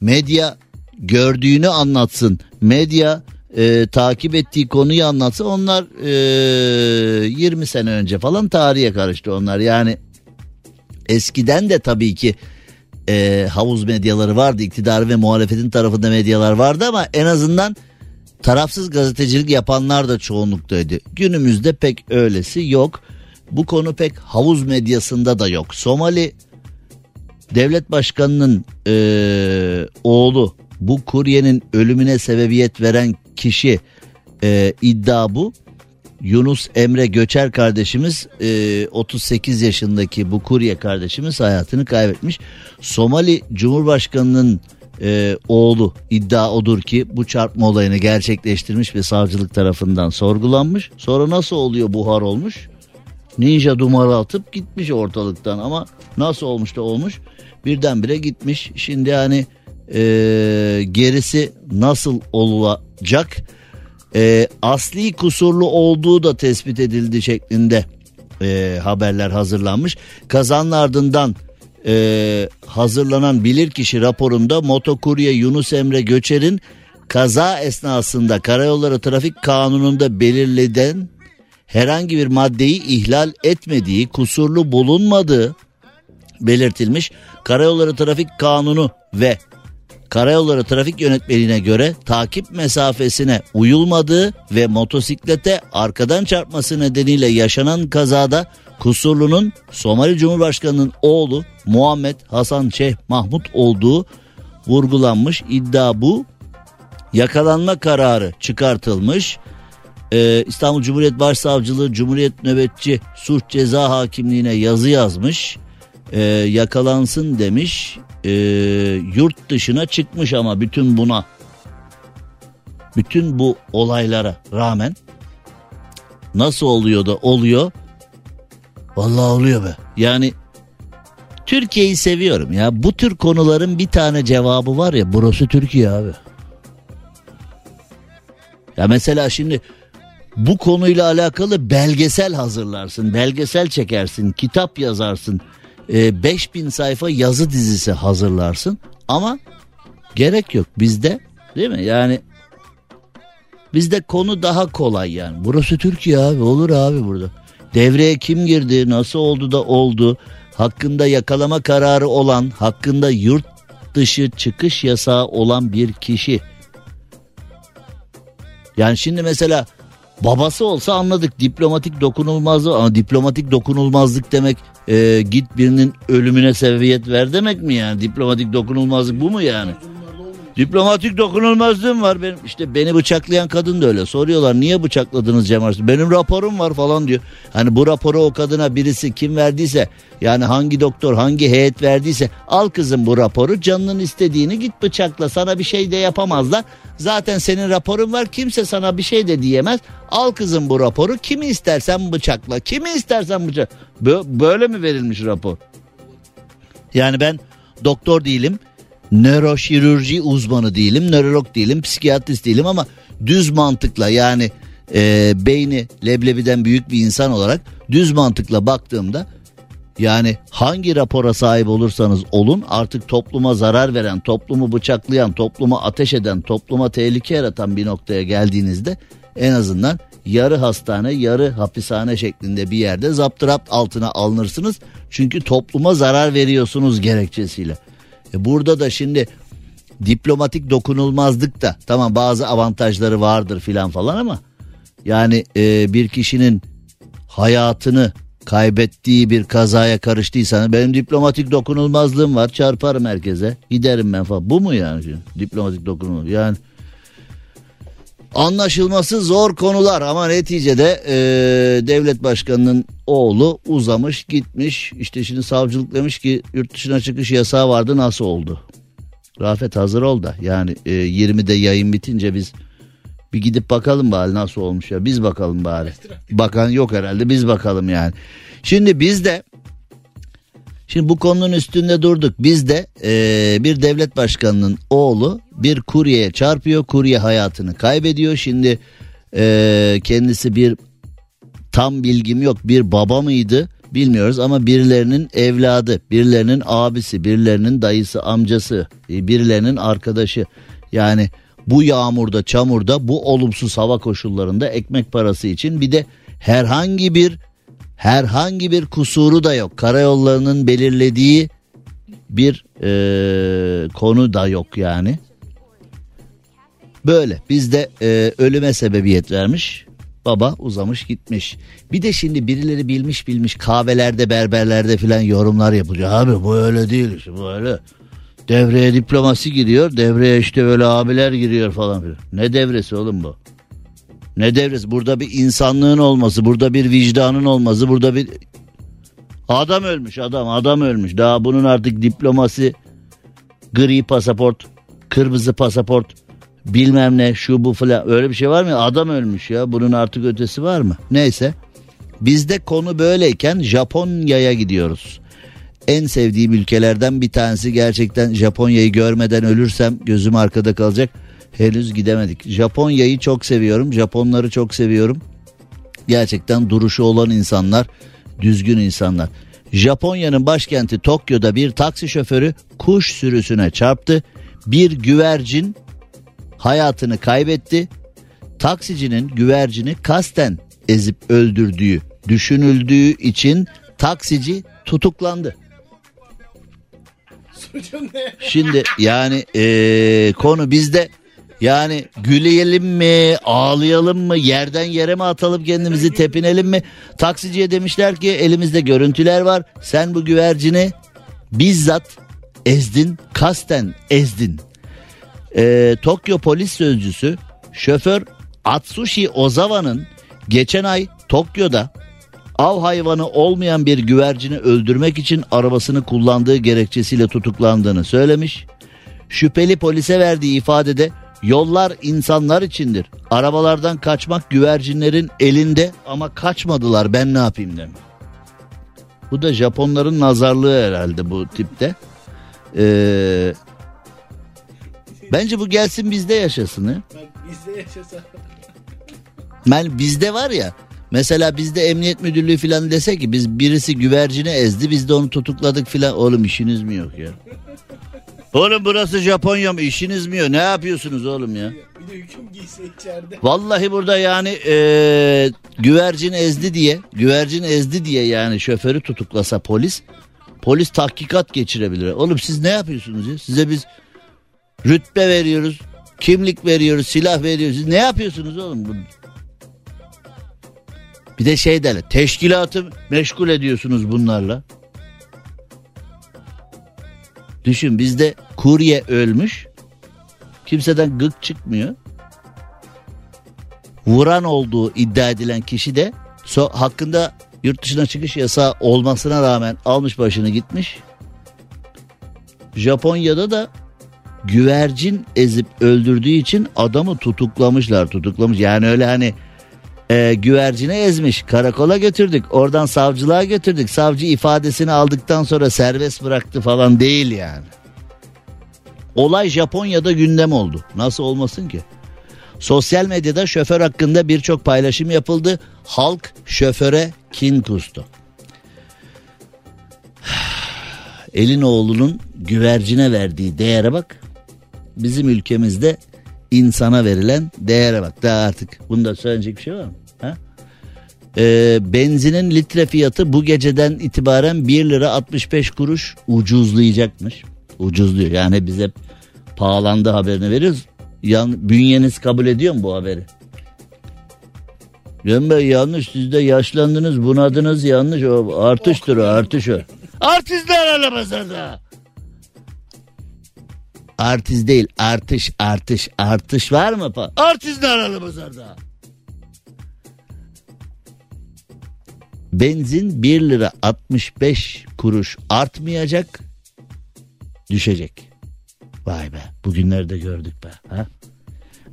medya gördüğünü anlatsın. Medya e, takip ettiği konuyu anlatsın onlar e, 20 sene önce falan tarihe karıştı onlar. Yani eskiden de tabii ki e, havuz medyaları vardı iktidar ve muhalefetin tarafında medyalar vardı ama en azından tarafsız gazetecilik yapanlar da çoğunluktaydı. Günümüzde pek öylesi yok. Bu konu pek havuz medyasında da yok. Somali devlet başkanının e, oğlu bu kuryenin ölümüne sebebiyet veren kişi e, iddia bu. Yunus Emre Göçer kardeşimiz e, 38 yaşındaki bu kurye kardeşimiz hayatını kaybetmiş. Somali Cumhurbaşkanı'nın e, oğlu iddia odur ki bu çarpma olayını gerçekleştirmiş ve savcılık tarafından sorgulanmış. Sonra nasıl oluyor buhar olmuş? Ninja dumanı atıp gitmiş ortalıktan ama nasıl olmuş da olmuş birdenbire gitmiş. Şimdi hani e, gerisi nasıl olacak? E, asli kusurlu olduğu da tespit edildi şeklinde e, haberler hazırlanmış. Kazanın ardından e, hazırlanan bilirkişi raporunda motokurye Yunus Emre Göçer'in kaza esnasında karayolları trafik kanununda belirleden herhangi bir maddeyi ihlal etmediği, kusurlu bulunmadığı belirtilmiş. Karayolları Trafik Kanunu ve Karayolları Trafik Yönetmeliğine göre takip mesafesine uyulmadığı ve motosiklete arkadan çarpması nedeniyle yaşanan kazada kusurlunun Somali Cumhurbaşkanı'nın oğlu Muhammed Hasan Şeyh Mahmut olduğu vurgulanmış. İddia bu. Yakalanma kararı çıkartılmış. Ee, İstanbul Cumhuriyet Başsavcılığı Cumhuriyet Nöbetçi Suç Ceza Hakimliğine yazı yazmış. Ee, yakalansın demiş. Ee, yurt dışına çıkmış ama bütün buna bütün bu olaylara rağmen nasıl oluyor da oluyor? Vallahi oluyor be. Yani Türkiye'yi seviyorum ya. Bu tür konuların bir tane cevabı var ya burası Türkiye abi. Ya mesela şimdi bu konuyla alakalı belgesel hazırlarsın, belgesel çekersin, kitap yazarsın, e, 5000 sayfa yazı dizisi hazırlarsın ama gerek yok bizde değil mi? Yani bizde konu daha kolay yani. Burası Türkiye abi olur abi burada. Devreye kim girdi, nasıl oldu da oldu, hakkında yakalama kararı olan, hakkında yurt dışı çıkış yasağı olan bir kişi. Yani şimdi mesela babası olsa anladık diplomatik dokunulmazlık ama diplomatik dokunulmazlık demek e, git birinin ölümüne sebebiyet ver demek mi yani diplomatik dokunulmazlık bu mu yani? Diplomatik dokunulmazlığım var benim. İşte beni bıçaklayan kadın da öyle. Soruyorlar niye bıçakladınız Cem Arslan? Benim raporum var falan diyor. Hani bu raporu o kadına birisi kim verdiyse yani hangi doktor hangi heyet verdiyse al kızım bu raporu canının istediğini git bıçakla sana bir şey de yapamazlar. Zaten senin raporun var kimse sana bir şey de diyemez. Al kızım bu raporu kimi istersen bıçakla kimi istersen bıçak. Böyle mi verilmiş rapor? Yani ben doktor değilim nöroşirurji uzmanı değilim, nörolog değilim, psikiyatrist değilim ama düz mantıkla yani e, beyni leblebiden büyük bir insan olarak düz mantıkla baktığımda yani hangi rapora sahip olursanız olun artık topluma zarar veren, toplumu bıçaklayan, topluma ateş eden, topluma tehlike yaratan bir noktaya geldiğinizde en azından yarı hastane, yarı hapishane şeklinde bir yerde zaptırapt altına alınırsınız. Çünkü topluma zarar veriyorsunuz gerekçesiyle. E burada da şimdi diplomatik dokunulmazlık da tamam bazı avantajları vardır filan falan ama yani e, bir kişinin hayatını kaybettiği bir kazaya karıştıysan benim diplomatik dokunulmazlığım var çarparım herkese giderim ben falan. Bu mu yani? Diplomatik dokunulmaz yani anlaşılması zor konular ama neticede e, devlet başkanının oğlu uzamış gitmiş işte şimdi savcılık demiş ki yurt dışına çıkış yasağı vardı nasıl oldu? Rafet hazır ol da yani e, 20'de yayın bitince biz bir gidip bakalım bari nasıl olmuş ya biz bakalım bari. Bakan yok herhalde biz bakalım yani. Şimdi biz de Şimdi bu konunun üstünde durduk. Biz de e, bir devlet başkanının oğlu bir kuryeye çarpıyor. Kurye hayatını kaybediyor. Şimdi e, kendisi bir tam bilgim yok bir baba mıydı bilmiyoruz ama birilerinin evladı, birilerinin abisi, birilerinin dayısı, amcası, e, birilerinin arkadaşı. Yani bu yağmurda, çamurda, bu olumsuz hava koşullarında ekmek parası için bir de herhangi bir herhangi bir kusuru da yok. Karayollarının belirlediği bir e, konu da yok yani. Böyle bizde e, ölüme sebebiyet vermiş. Baba uzamış gitmiş. Bir de şimdi birileri bilmiş bilmiş kahvelerde berberlerde filan yorumlar yapılıyor. Abi bu öyle değil işte bu öyle. Devreye diplomasi giriyor. Devreye işte böyle abiler giriyor falan filan. Ne devresi oğlum bu? Ne devresi? Burada bir insanlığın olması, burada bir vicdanın olması, burada bir adam ölmüş adam, adam ölmüş. Daha bunun artık diplomasi gri pasaport, kırmızı pasaport, bilmem ne şu bu falan öyle bir şey var mı? Adam ölmüş ya. Bunun artık ötesi var mı? Neyse. Bizde konu böyleyken Japonya'ya gidiyoruz. En sevdiğim ülkelerden bir tanesi gerçekten Japonya'yı görmeden ölürsem gözüm arkada kalacak henüz gidemedik. Japonya'yı çok seviyorum. Japonları çok seviyorum. Gerçekten duruşu olan insanlar, düzgün insanlar. Japonya'nın başkenti Tokyo'da bir taksi şoförü kuş sürüsüne çarptı. Bir güvercin hayatını kaybetti. Taksicinin güvercini kasten ezip öldürdüğü düşünüldüğü için taksici tutuklandı. Şimdi yani ee, konu bizde yani güleyelim mi, ağlayalım mı, yerden yere mi atalım kendimizi, tepinelim mi? Taksiciye demişler ki elimizde görüntüler var. Sen bu güvercini bizzat ezdin, kasten ezdin. Ee, Tokyo polis sözcüsü şoför Atsushi Ozawa'nın geçen ay Tokyo'da av hayvanı olmayan bir güvercini öldürmek için arabasını kullandığı gerekçesiyle tutuklandığını söylemiş. Şüpheli polise verdiği ifadede Yollar insanlar içindir. Arabalardan kaçmak güvercinlerin elinde ama kaçmadılar ben ne yapayım demiş. Bu da Japonların nazarlığı herhalde bu tipte. Ee, bence bu gelsin bizde yaşasın. He? Bizde yaşasa. Ben bizde var ya mesela bizde emniyet müdürlüğü falan dese ki biz birisi güvercini ezdi biz de onu tutukladık filan. Oğlum işiniz mi yok ya? [LAUGHS] Oğlum burası Japonya mı işiniz mi yok? Ne yapıyorsunuz oğlum ya? Bir de hüküm giyse içeride. Vallahi burada yani eee, güvercin ezdi diye güvercin ezdi diye yani şoförü tutuklasa polis polis tahkikat geçirebilir. Oğlum siz ne yapıyorsunuz ya? Size biz rütbe veriyoruz, kimlik veriyoruz, silah veriyoruz. Siz ne yapıyorsunuz oğlum? Bir de şey derler teşkilatı meşgul ediyorsunuz bunlarla. Düşün bizde kurye ölmüş. Kimseden gık çıkmıyor vuran olduğu iddia edilen kişi de so hakkında yurt dışına çıkış yasağı olmasına rağmen almış başını gitmiş. Japonya'da da güvercin ezip öldürdüğü için adamı tutuklamışlar tutuklamış yani öyle hani e, güvercine ezmiş karakola götürdük oradan savcılığa götürdük savcı ifadesini aldıktan sonra serbest bıraktı falan değil yani. Olay Japonya'da gündem oldu nasıl olmasın ki? Sosyal medyada şoför hakkında birçok paylaşım yapıldı. Halk şoföre kin kustu. [SIGHS] Elin oğlunun güvercine verdiği değere bak. Bizim ülkemizde insana verilen değere bak. Daha artık bunda söyleyecek bir şey var mı? Ha? Ee, benzinin litre fiyatı bu geceden itibaren 1 lira 65 kuruş ucuzlayacakmış. Ucuzluyor yani biz hep pahalandı haberini veriyoruz. Yan, bünyeniz kabul ediyor mu bu haberi? Cem yanlış siz de yaşlandınız bunadınız yanlış o artıştır o artış o. Artistler alamazlarda. Artist değil artış artış artış var mı? pa- Artistler alamazlarda. Benzin 1 lira 65 kuruş artmayacak düşecek. Vay be bugünleri de gördük be. Ha?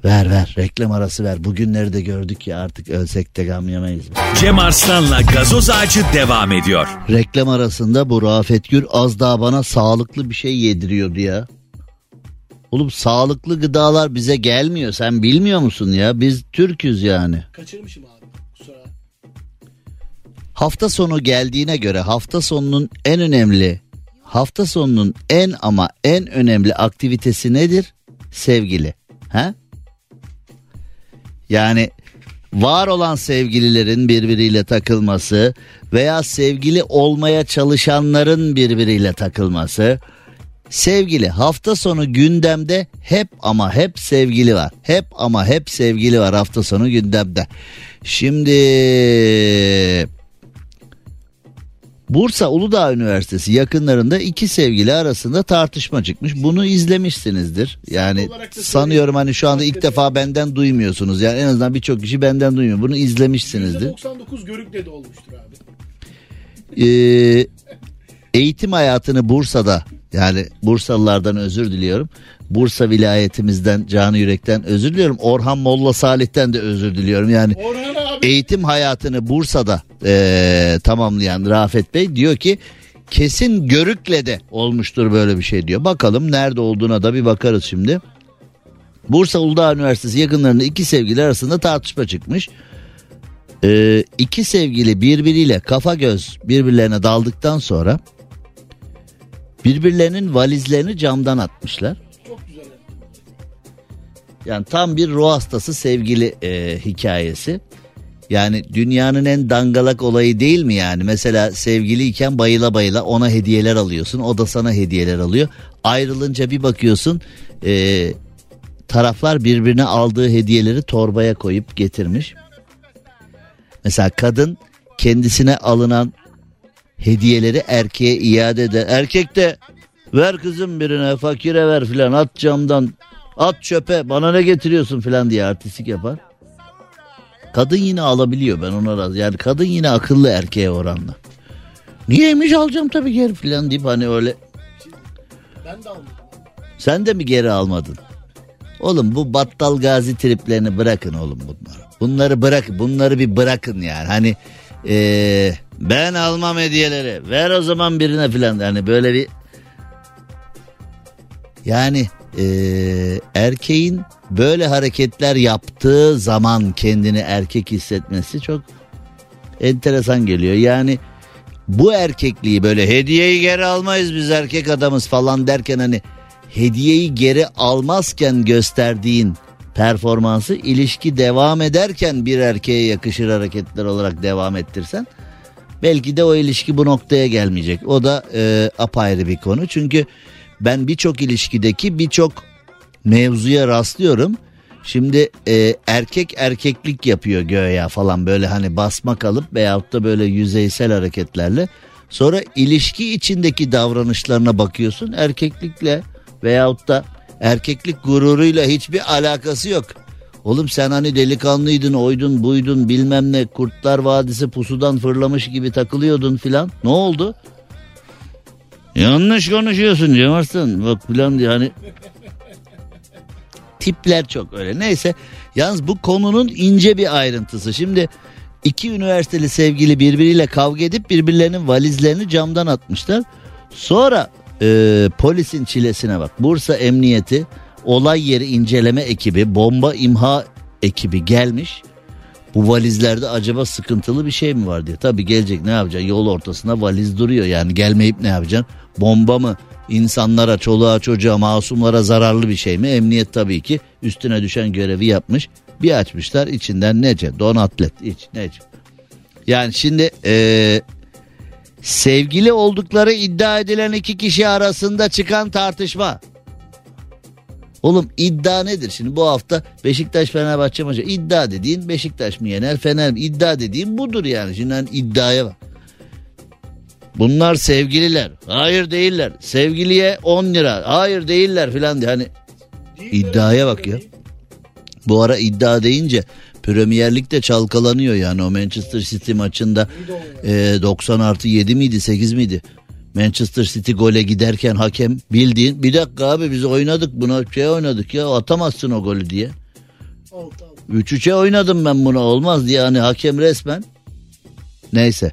Ver ver reklam arası ver. Bugünleri de gördük ya artık ölsek de gam yemeyiz. Cem Arslan'la gazoz ağacı devam ediyor. Reklam arasında bu Rafet Gür az daha bana sağlıklı bir şey yediriyordu ya. Oğlum sağlıklı gıdalar bize gelmiyor. Sen bilmiyor musun ya? Biz Türk'üz yani. Kaçırmışım abi. Kusura. Hafta sonu geldiğine göre hafta sonunun en önemli hafta sonunun en ama en önemli aktivitesi nedir? Sevgili. Ha? Yani var olan sevgililerin birbiriyle takılması veya sevgili olmaya çalışanların birbiriyle takılması. Sevgili hafta sonu gündemde hep ama hep sevgili var. Hep ama hep sevgili var hafta sonu gündemde. Şimdi Bursa Uludağ Üniversitesi yakınlarında iki sevgili arasında tartışma çıkmış. Bunu izlemişsinizdir. Yani sanıyorum hani şu anda ilk defa benden duymuyorsunuz. Yani en azından birçok kişi benden duymuyor. Bunu izlemişsinizdir. %99 görükle de olmuştur abi. Ee, eğitim hayatını Bursa'da yani Bursalılardan özür diliyorum. Bursa vilayetimizden canı yürekten özür diliyorum. Orhan Molla Salih'ten de özür diliyorum. Yani eğitim hayatını Bursa'da eee, tamamlayan Rafet Bey diyor ki kesin Görük'le de olmuştur böyle bir şey diyor. Bakalım nerede olduğuna da bir bakarız şimdi. Bursa Uludağ Üniversitesi yakınlarında iki sevgili arasında tartışma çıkmış. Ee, iki sevgili birbiriyle kafa göz birbirlerine daldıktan sonra birbirlerinin valizlerini camdan atmışlar. Çok güzel. Yani tam bir ruh hastası sevgili e, hikayesi. Yani dünyanın en dangalak olayı değil mi yani? Mesela sevgiliyken bayıla bayıla ona hediyeler alıyorsun. O da sana hediyeler alıyor. Ayrılınca bir bakıyorsun e, taraflar birbirine aldığı hediyeleri torbaya koyup getirmiş. Mesela kadın kendisine alınan hediyeleri erkeğe iade eder. Erkek de ver kızım birine fakire ver filan at camdan at çöpe bana ne getiriyorsun filan diye artistik yapar. Kadın yine alabiliyor ben ona razı. Yani kadın yine akıllı erkeğe oranla. Niyeymiş alacağım tabii geri filan deyip hani öyle. Ben de almadım. Sen de mi geri almadın? Oğlum bu battal gazi triplerini bırakın oğlum bunları. Bunları bırak, bunları bir bırakın yani. Hani eee, ben almam hediyeleri. Ver o zaman birine filan. Yani böyle bir yani eee, erkeğin böyle hareketler yaptığı zaman kendini erkek hissetmesi çok enteresan geliyor. Yani bu erkekliği böyle hediyeyi geri almayız biz erkek adamız falan derken hani hediyeyi geri almazken gösterdiğin performansı ilişki devam ederken bir erkeğe yakışır hareketler olarak devam ettirsen belki de o ilişki bu noktaya gelmeyecek. O da e, apayrı bir konu. Çünkü ben birçok ilişkideki birçok mevzuya rastlıyorum. Şimdi e, erkek erkeklik yapıyor göğe falan böyle hani basmak alıp veyahut da böyle yüzeysel hareketlerle. Sonra ilişki içindeki davranışlarına bakıyorsun erkeklikle veyahut da erkeklik gururuyla hiçbir alakası yok. Oğlum sen hani delikanlıydın oydun buydun bilmem ne kurtlar vadisi pusudan fırlamış gibi takılıyordun filan. Ne oldu? Yanlış konuşuyorsun Cem Arslan. Bak filan diye hani [LAUGHS] tipler çok öyle. Neyse yalnız bu konunun ince bir ayrıntısı. Şimdi iki üniversiteli sevgili birbiriyle kavga edip birbirlerinin valizlerini camdan atmışlar. Sonra e, polisin çilesine bak. Bursa Emniyeti olay yeri inceleme ekibi bomba imha ekibi gelmiş. Bu valizlerde acaba sıkıntılı bir şey mi var diye. Tabii gelecek ne yapacaksın yol ortasında valiz duruyor yani gelmeyip ne yapacaksın? Bomba mı insanlara çoluğa çocuğa masumlara zararlı bir şey mi? Emniyet tabii ki üstüne düşen görevi yapmış. Bir açmışlar içinden nece don atlet iç nece. Yani şimdi ee, sevgili oldukları iddia edilen iki kişi arasında çıkan tartışma. Oğlum iddia nedir? Şimdi bu hafta Beşiktaş Fenerbahçe maçı iddia dediğin Beşiktaş mı yener Fener mi? İddia dediğin budur yani. Şimdi hani iddiaya bak. Bunlar sevgililer. Hayır değiller. Sevgiliye 10 lira. Hayır değiller filan diye. Hani iddiaya bak ya. Bu ara iddia deyince Premier Lig'de çalkalanıyor yani o Manchester City maçında e, 90 artı 7 miydi 8 miydi? Manchester City gole giderken hakem bildiğin bir dakika abi biz oynadık buna şey oynadık ya atamazsın o golü diye. 3-3'e oynadım ben buna olmaz diye hani hakem resmen. Neyse.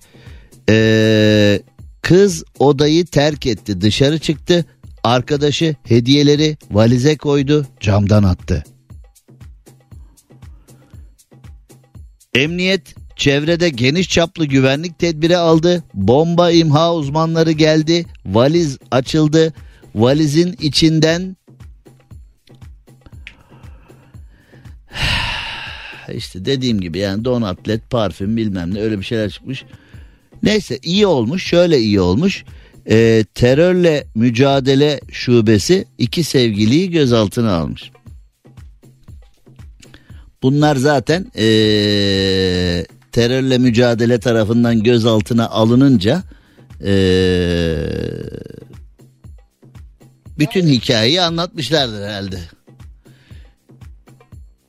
Ee, kız odayı terk etti dışarı çıktı. Arkadaşı hediyeleri valize koydu camdan attı. Emniyet çevrede geniş çaplı güvenlik tedbiri aldı. Bomba imha uzmanları geldi. Valiz açıldı. Valizin içinden [SIGHS] işte dediğim gibi yani don atlet parfüm bilmem ne öyle bir şeyler çıkmış. Neyse iyi olmuş şöyle iyi olmuş. Ee, terörle mücadele şubesi iki sevgiliyi gözaltına almış. Bunlar zaten ee, terörle mücadele tarafından gözaltına alınınca ee, bütün hikayeyi anlatmışlardır herhalde.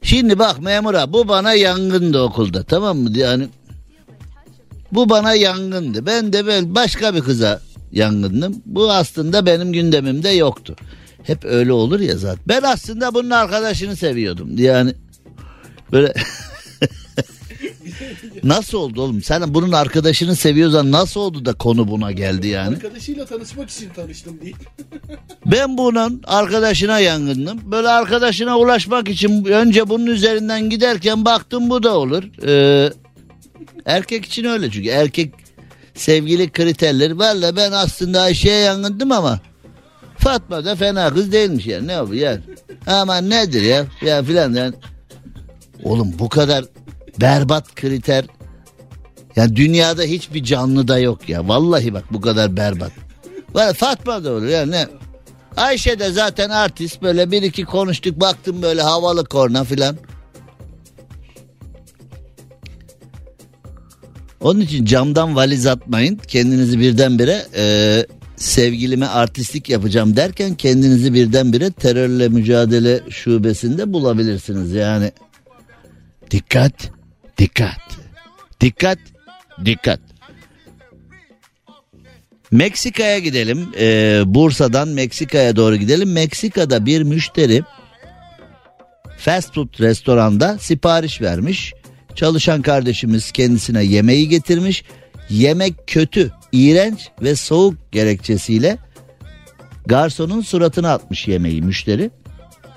Şimdi bak memura bu bana yangındı okulda tamam mı? Yani bu bana yangındı. Ben de böyle başka bir kıza yangındım. Bu aslında benim gündemimde yoktu. Hep öyle olur ya zaten. Ben aslında bunun arkadaşını seviyordum. Yani böyle [LAUGHS] Nasıl oldu oğlum? Sen bunun arkadaşını seviyorsan nasıl oldu da konu buna geldi yani? Arkadaşıyla tanışmak için tanıştım değil. [LAUGHS] Ben bunun arkadaşına yangındım. Böyle arkadaşına ulaşmak için önce bunun üzerinden giderken baktım bu da olur. Ee, erkek için öyle çünkü erkek sevgili kriterleri. Valla ben aslında Ayşe'ye yangındım ama Fatma da fena kız değilmiş yani ne yapıyor yani. Aman nedir ya ya filan yani. Oğlum bu kadar berbat kriter yani dünyada hiçbir canlı da yok ya. Vallahi bak bu kadar berbat. Valla Fatma da olur yani ne? Ayşe de zaten artist böyle bir iki konuştuk baktım böyle havalı korna filan. Onun için camdan valiz atmayın. Kendinizi birdenbire e, sevgilime artistlik yapacağım derken kendinizi birdenbire terörle mücadele şubesinde bulabilirsiniz. Yani dikkat, dikkat, dikkat, dikkat. Meksika'ya gidelim. Ee, Bursa'dan Meksika'ya doğru gidelim. Meksika'da bir müşteri fast food restoranda sipariş vermiş. Çalışan kardeşimiz kendisine yemeği getirmiş. Yemek kötü, iğrenç ve soğuk gerekçesiyle garsonun suratına atmış yemeği müşteri.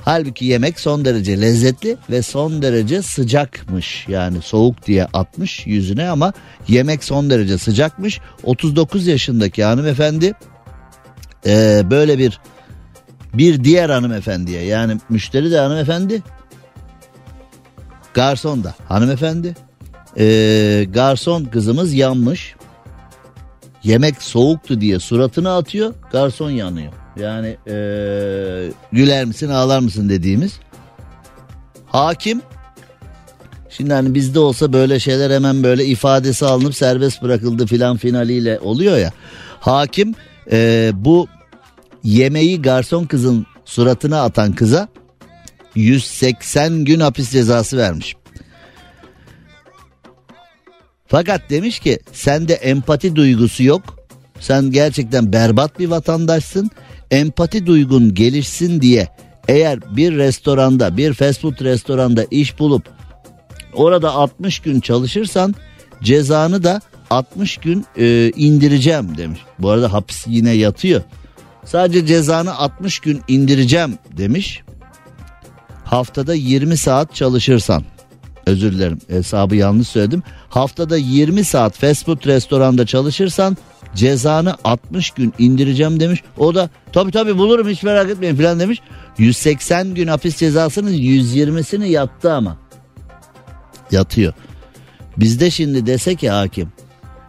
Halbuki yemek son derece lezzetli ve son derece sıcakmış. Yani soğuk diye atmış yüzüne ama yemek son derece sıcakmış. 39 yaşındaki hanımefendi e, böyle bir bir diğer hanımefendiye yani müşteri de hanımefendi garson da hanımefendi e, garson kızımız yanmış yemek soğuktu diye suratını atıyor garson yanıyor. Yani e, güler misin ağlar mısın dediğimiz. Hakim Şimdi hani bizde olsa böyle şeyler hemen böyle ifadesi alınıp serbest bırakıldı filan finaliyle oluyor ya. Hakim e, bu yemeği garson kızın suratına atan kıza 180 gün hapis cezası vermiş. Fakat demiş ki sende empati duygusu yok. Sen gerçekten berbat bir vatandaşsın. Empati duygun gelişsin diye eğer bir restoranda bir fast food restoranda iş bulup orada 60 gün çalışırsan cezanı da 60 gün e, indireceğim demiş. Bu arada hapis yine yatıyor. Sadece cezanı 60 gün indireceğim demiş. Haftada 20 saat çalışırsan özür dilerim hesabı yanlış söyledim. Haftada 20 saat fast food restoranda çalışırsan cezanı 60 gün indireceğim demiş. O da tabi tabi bulurum hiç merak etmeyin falan demiş. 180 gün hapis cezasının 120'sini yattı ama. Yatıyor. Bizde şimdi dese ki hakim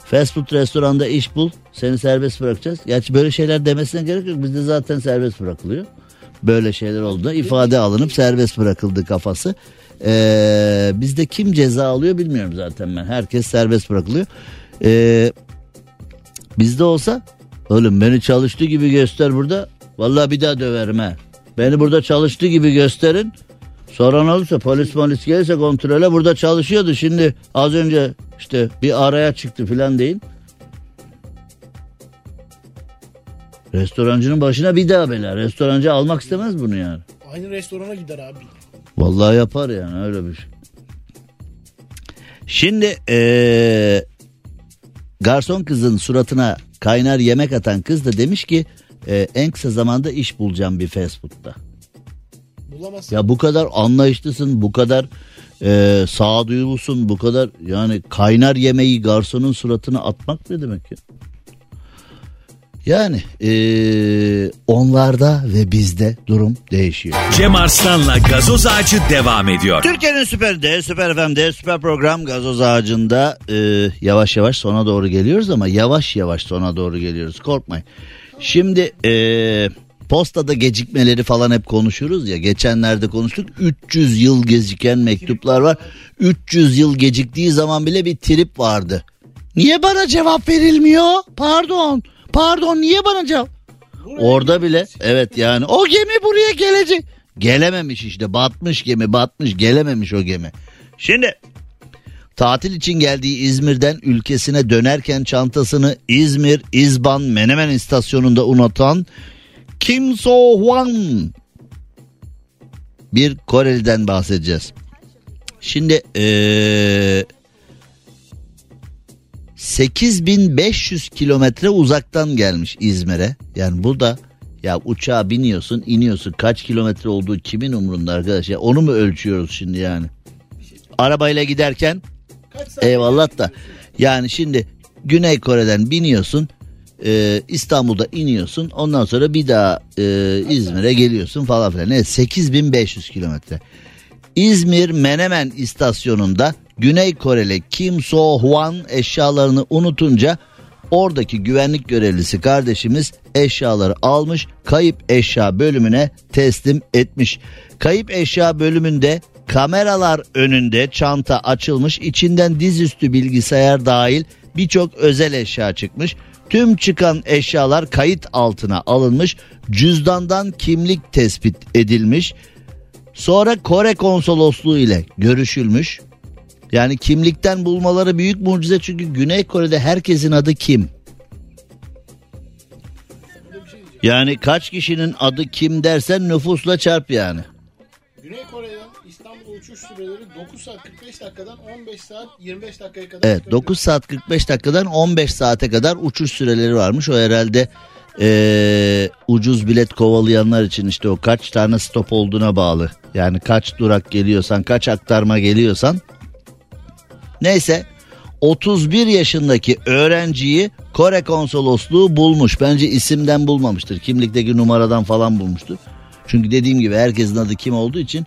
fast food restoranda iş bul seni serbest bırakacağız. Gerçi böyle şeyler demesine gerek yok bizde zaten serbest bırakılıyor. Böyle şeyler oldu ifade alınıp serbest bırakıldı kafası. Ee, bizde kim ceza alıyor bilmiyorum zaten ben. Herkes serbest bırakılıyor. Ee, bizde olsa oğlum beni çalıştığı gibi göster burada. Vallahi bir daha döverim ha. Beni burada çalıştığı gibi gösterin. Soran olursa polis polis gelirse kontrole burada çalışıyordu. Şimdi az önce işte bir araya çıktı filan deyin. Restorancının başına bir daha bela. Restorancı almak istemez bunu yani. Aynı restorana gider abi. Vallahi yapar yani öyle bir şey. Şimdi ee, garson kızın suratına kaynar yemek atan kız da demiş ki e, en kısa zamanda iş bulacağım bir fast food'da. Bulamazsın. Ya bu kadar anlayışlısın, bu kadar e, sağduyulusun, bu kadar yani kaynar yemeği garsonun suratına atmak ne demek ya? Yani e, onlarda ve bizde durum değişiyor. Cem Arslan'la gazoz ağacı devam ediyor. Türkiye'nin süperinde, süper FM'de, süper program gazoz ağacında e, yavaş yavaş sona doğru geliyoruz ama yavaş yavaş sona doğru geliyoruz. Korkmayın. Şimdi e, postada gecikmeleri falan hep konuşuruz ya. Geçenlerde konuştuk. 300 yıl geciken mektuplar var. 300 yıl geciktiği zaman bile bir trip vardı. Niye bana cevap verilmiyor? Pardon. Pardon niye bana cevap? Orada bile evet yani o gemi buraya gelecek. Gelememiş işte batmış gemi batmış gelememiş o gemi. Şimdi tatil için geldiği İzmir'den ülkesine dönerken çantasını İzmir İzban Menemen istasyonunda unutan Kim So Hwan bir Koreli'den bahsedeceğiz. Şimdi ee, 8500 kilometre uzaktan gelmiş İzmir'e. Yani bu da ya uçağa biniyorsun iniyorsun kaç kilometre olduğu kimin umrunda arkadaş ya onu mu ölçüyoruz şimdi yani. Arabayla giderken eyvallah da yani şimdi Güney Kore'den biniyorsun e, İstanbul'da iniyorsun ondan sonra bir daha e, İzmir'e geliyorsun falan filan. Evet 8500 kilometre. İzmir Menemen istasyonunda Güney Koreli Kim So Hwan eşyalarını unutunca oradaki güvenlik görevlisi kardeşimiz eşyaları almış kayıp eşya bölümüne teslim etmiş. Kayıp eşya bölümünde kameralar önünde çanta açılmış içinden dizüstü bilgisayar dahil birçok özel eşya çıkmış. Tüm çıkan eşyalar kayıt altına alınmış cüzdandan kimlik tespit edilmiş. Sonra Kore konsolosluğu ile görüşülmüş. Yani kimlikten bulmaları büyük mucize çünkü Güney Kore'de herkesin adı Kim. Yani kaç kişinin adı Kim dersen nüfusla çarp yani. Güney Kore'den İstanbul'a uçuş süreleri 9 saat 45 dakikadan 15 saat 25 dakikaya kadar. Evet çıkabiliyor. 9 saat 45 dakikadan 15 saate kadar uçuş süreleri varmış. O herhalde Ee, ucuz bilet kovalayanlar için işte o kaç tane stop olduğuna bağlı. Yani kaç durak geliyorsan, kaç aktarma geliyorsan. Neyse 31 yaşındaki öğrenciyi Kore konsolosluğu bulmuş. Bence isimden bulmamıştır. Kimlikteki numaradan falan bulmuştur. Çünkü dediğim gibi herkesin adı kim olduğu için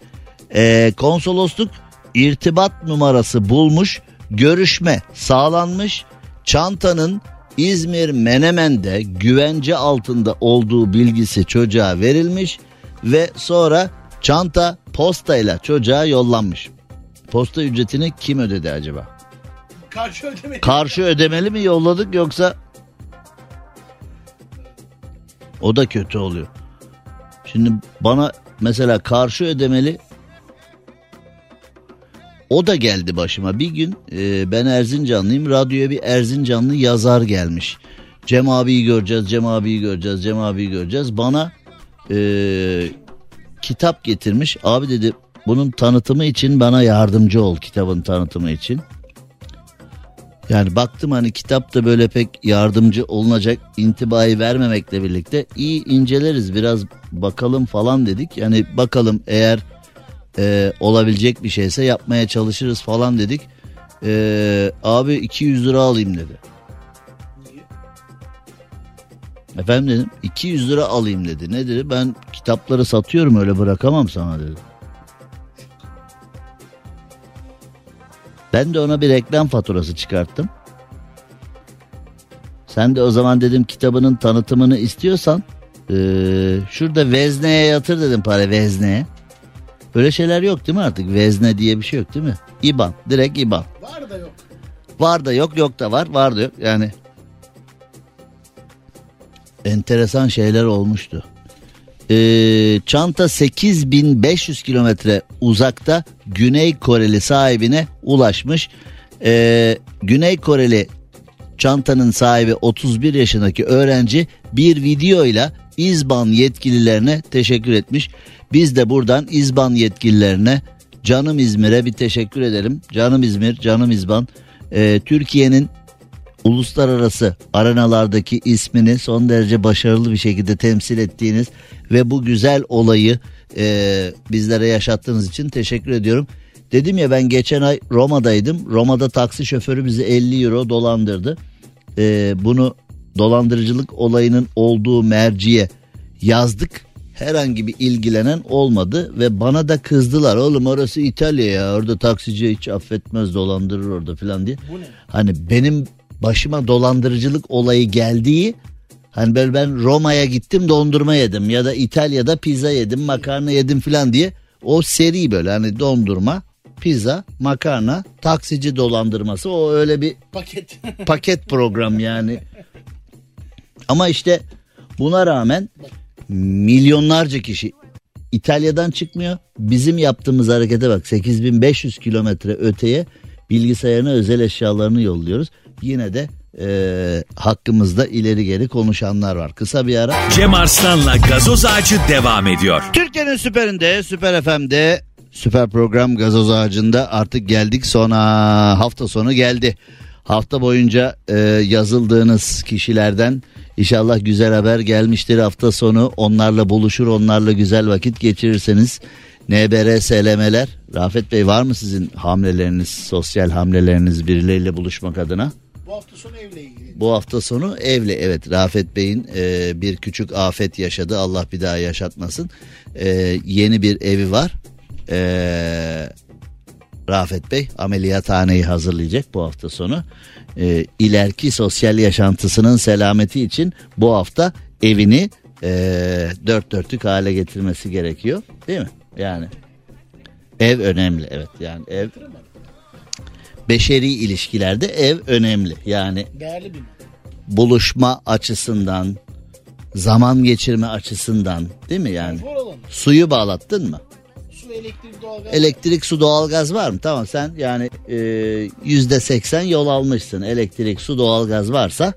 ee, konsolosluk irtibat numarası bulmuş. Görüşme sağlanmış. Çantanın İzmir Menemen'de güvence altında olduğu bilgisi çocuğa verilmiş ve sonra çanta postayla çocuğa yollanmış. Posta ücretini kim ödedi acaba? Karşı ödemeli. Karşı ödemeli mi yolladık yoksa o da kötü oluyor. Şimdi bana mesela karşı ödemeli o da geldi başıma. Bir gün e, ben Erzincanlıyım. Radyoya bir Erzincanlı yazar gelmiş. Cem abiyi göreceğiz, Cem abiyi göreceğiz, Cem abiyi göreceğiz. Bana e, kitap getirmiş. Abi dedi bunun tanıtımı için bana yardımcı ol kitabın tanıtımı için. Yani baktım hani kitapta böyle pek yardımcı olunacak intibayı vermemekle birlikte iyi inceleriz biraz bakalım falan dedik. Yani bakalım eğer e, olabilecek bir şeyse yapmaya çalışırız falan dedik. E, abi 200 lira alayım dedi. Efendim dedim 200 lira alayım dedi. Ne dedi? Ben kitapları satıyorum öyle bırakamam sana dedi. Ben de ona bir reklam faturası çıkarttım. Sen de o zaman dedim kitabının tanıtımını istiyorsan ee, şurada vezneye yatır dedim para vezneye. Öyle şeyler yok değil mi artık? Vezne diye bir şey yok değil mi? İban. Direkt İban. Var da yok. Var da yok yok da var var da yok yani. Enteresan şeyler olmuştu. Ee, çanta 8500 kilometre uzakta Güney Koreli sahibine ulaşmış. Ee, Güney Koreli çantanın sahibi 31 yaşındaki öğrenci bir videoyla İzban yetkililerine teşekkür etmiş. Biz de buradan İzban yetkililerine canım İzmir'e bir teşekkür edelim. Canım İzmir, canım İzban. Ee, Türkiye'nin uluslararası arenalardaki ismini son derece başarılı bir şekilde temsil ettiğiniz ve bu güzel olayı e, bizlere yaşattığınız için teşekkür ediyorum. Dedim ya ben geçen ay Roma'daydım. Roma'da taksi şoförü bizi 50 euro dolandırdı. E, bunu dolandırıcılık olayının olduğu merciye yazdık. Herhangi bir ilgilenen olmadı ve bana da kızdılar. Oğlum orası İtalya ya orada taksici hiç affetmez dolandırır orada falan diye. Hani benim başıma dolandırıcılık olayı geldiği hani böyle ben Roma'ya gittim dondurma yedim ya da İtalya'da pizza yedim makarna yedim falan diye o seri böyle hani dondurma pizza makarna taksici dolandırması o öyle bir Paket. [LAUGHS] paket program yani. Ama işte buna rağmen milyonlarca kişi İtalya'dan çıkmıyor. Bizim yaptığımız harekete bak 8500 kilometre öteye bilgisayarına özel eşyalarını yolluyoruz. Yine de e, hakkımızda ileri geri konuşanlar var. Kısa bir ara. Cem Arslan'la gazoz ağacı devam ediyor. Türkiye'nin süperinde, Süper FM'de, Süper Program Gazoz Ağacı'nda artık geldik sona. Hafta sonu geldi. Hafta boyunca e, yazıldığınız kişilerden inşallah güzel haber gelmiştir hafta sonu. Onlarla buluşur, onlarla güzel vakit geçirirseniz. NBR SLM'ler. Rafet Bey var mı sizin hamleleriniz, sosyal hamleleriniz birileriyle buluşmak adına? Bu hafta sonu evle ilgili. Bu hafta sonu evli evet Rafet Bey'in e, bir küçük afet yaşadı Allah bir daha yaşatmasın. E, yeni bir evi var. E, Rafet Bey ameliyathaneyi hazırlayacak bu hafta sonu. E, ileriki sosyal yaşantısının selameti için bu hafta evini e, dört dörtlük hale getirmesi gerekiyor değil mi? Yani ev önemli evet yani ev beşeri ilişkilerde ev önemli. Yani Değerli bir buluşma açısından zaman geçirme açısından değil mi yani? Suyu bağlattın mı? Su, elektrik, doğalgaz. elektrik su doğalgaz var mı? Tamam sen yani e, yüzde seksen yol almışsın. Elektrik su doğalgaz varsa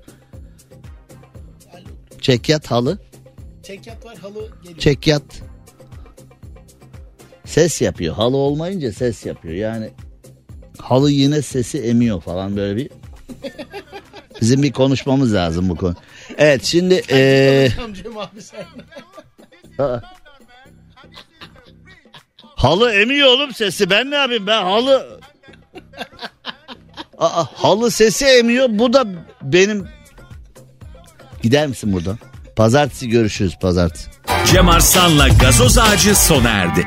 çekyat halı. Çekyat var halı geliyor. çekyat ses yapıyor. Halı olmayınca ses yapıyor. Yani halı yine sesi emiyor falan böyle bir bizim bir konuşmamız lazım bu konu. Evet şimdi ee, halı emiyor oğlum sesi ben ne yapayım ben halı Aa, halı sesi emiyor bu da benim gider misin buradan? Pazartesi görüşürüz pazartesi. Cem Arslan'la gazoz ağacı sona erdi.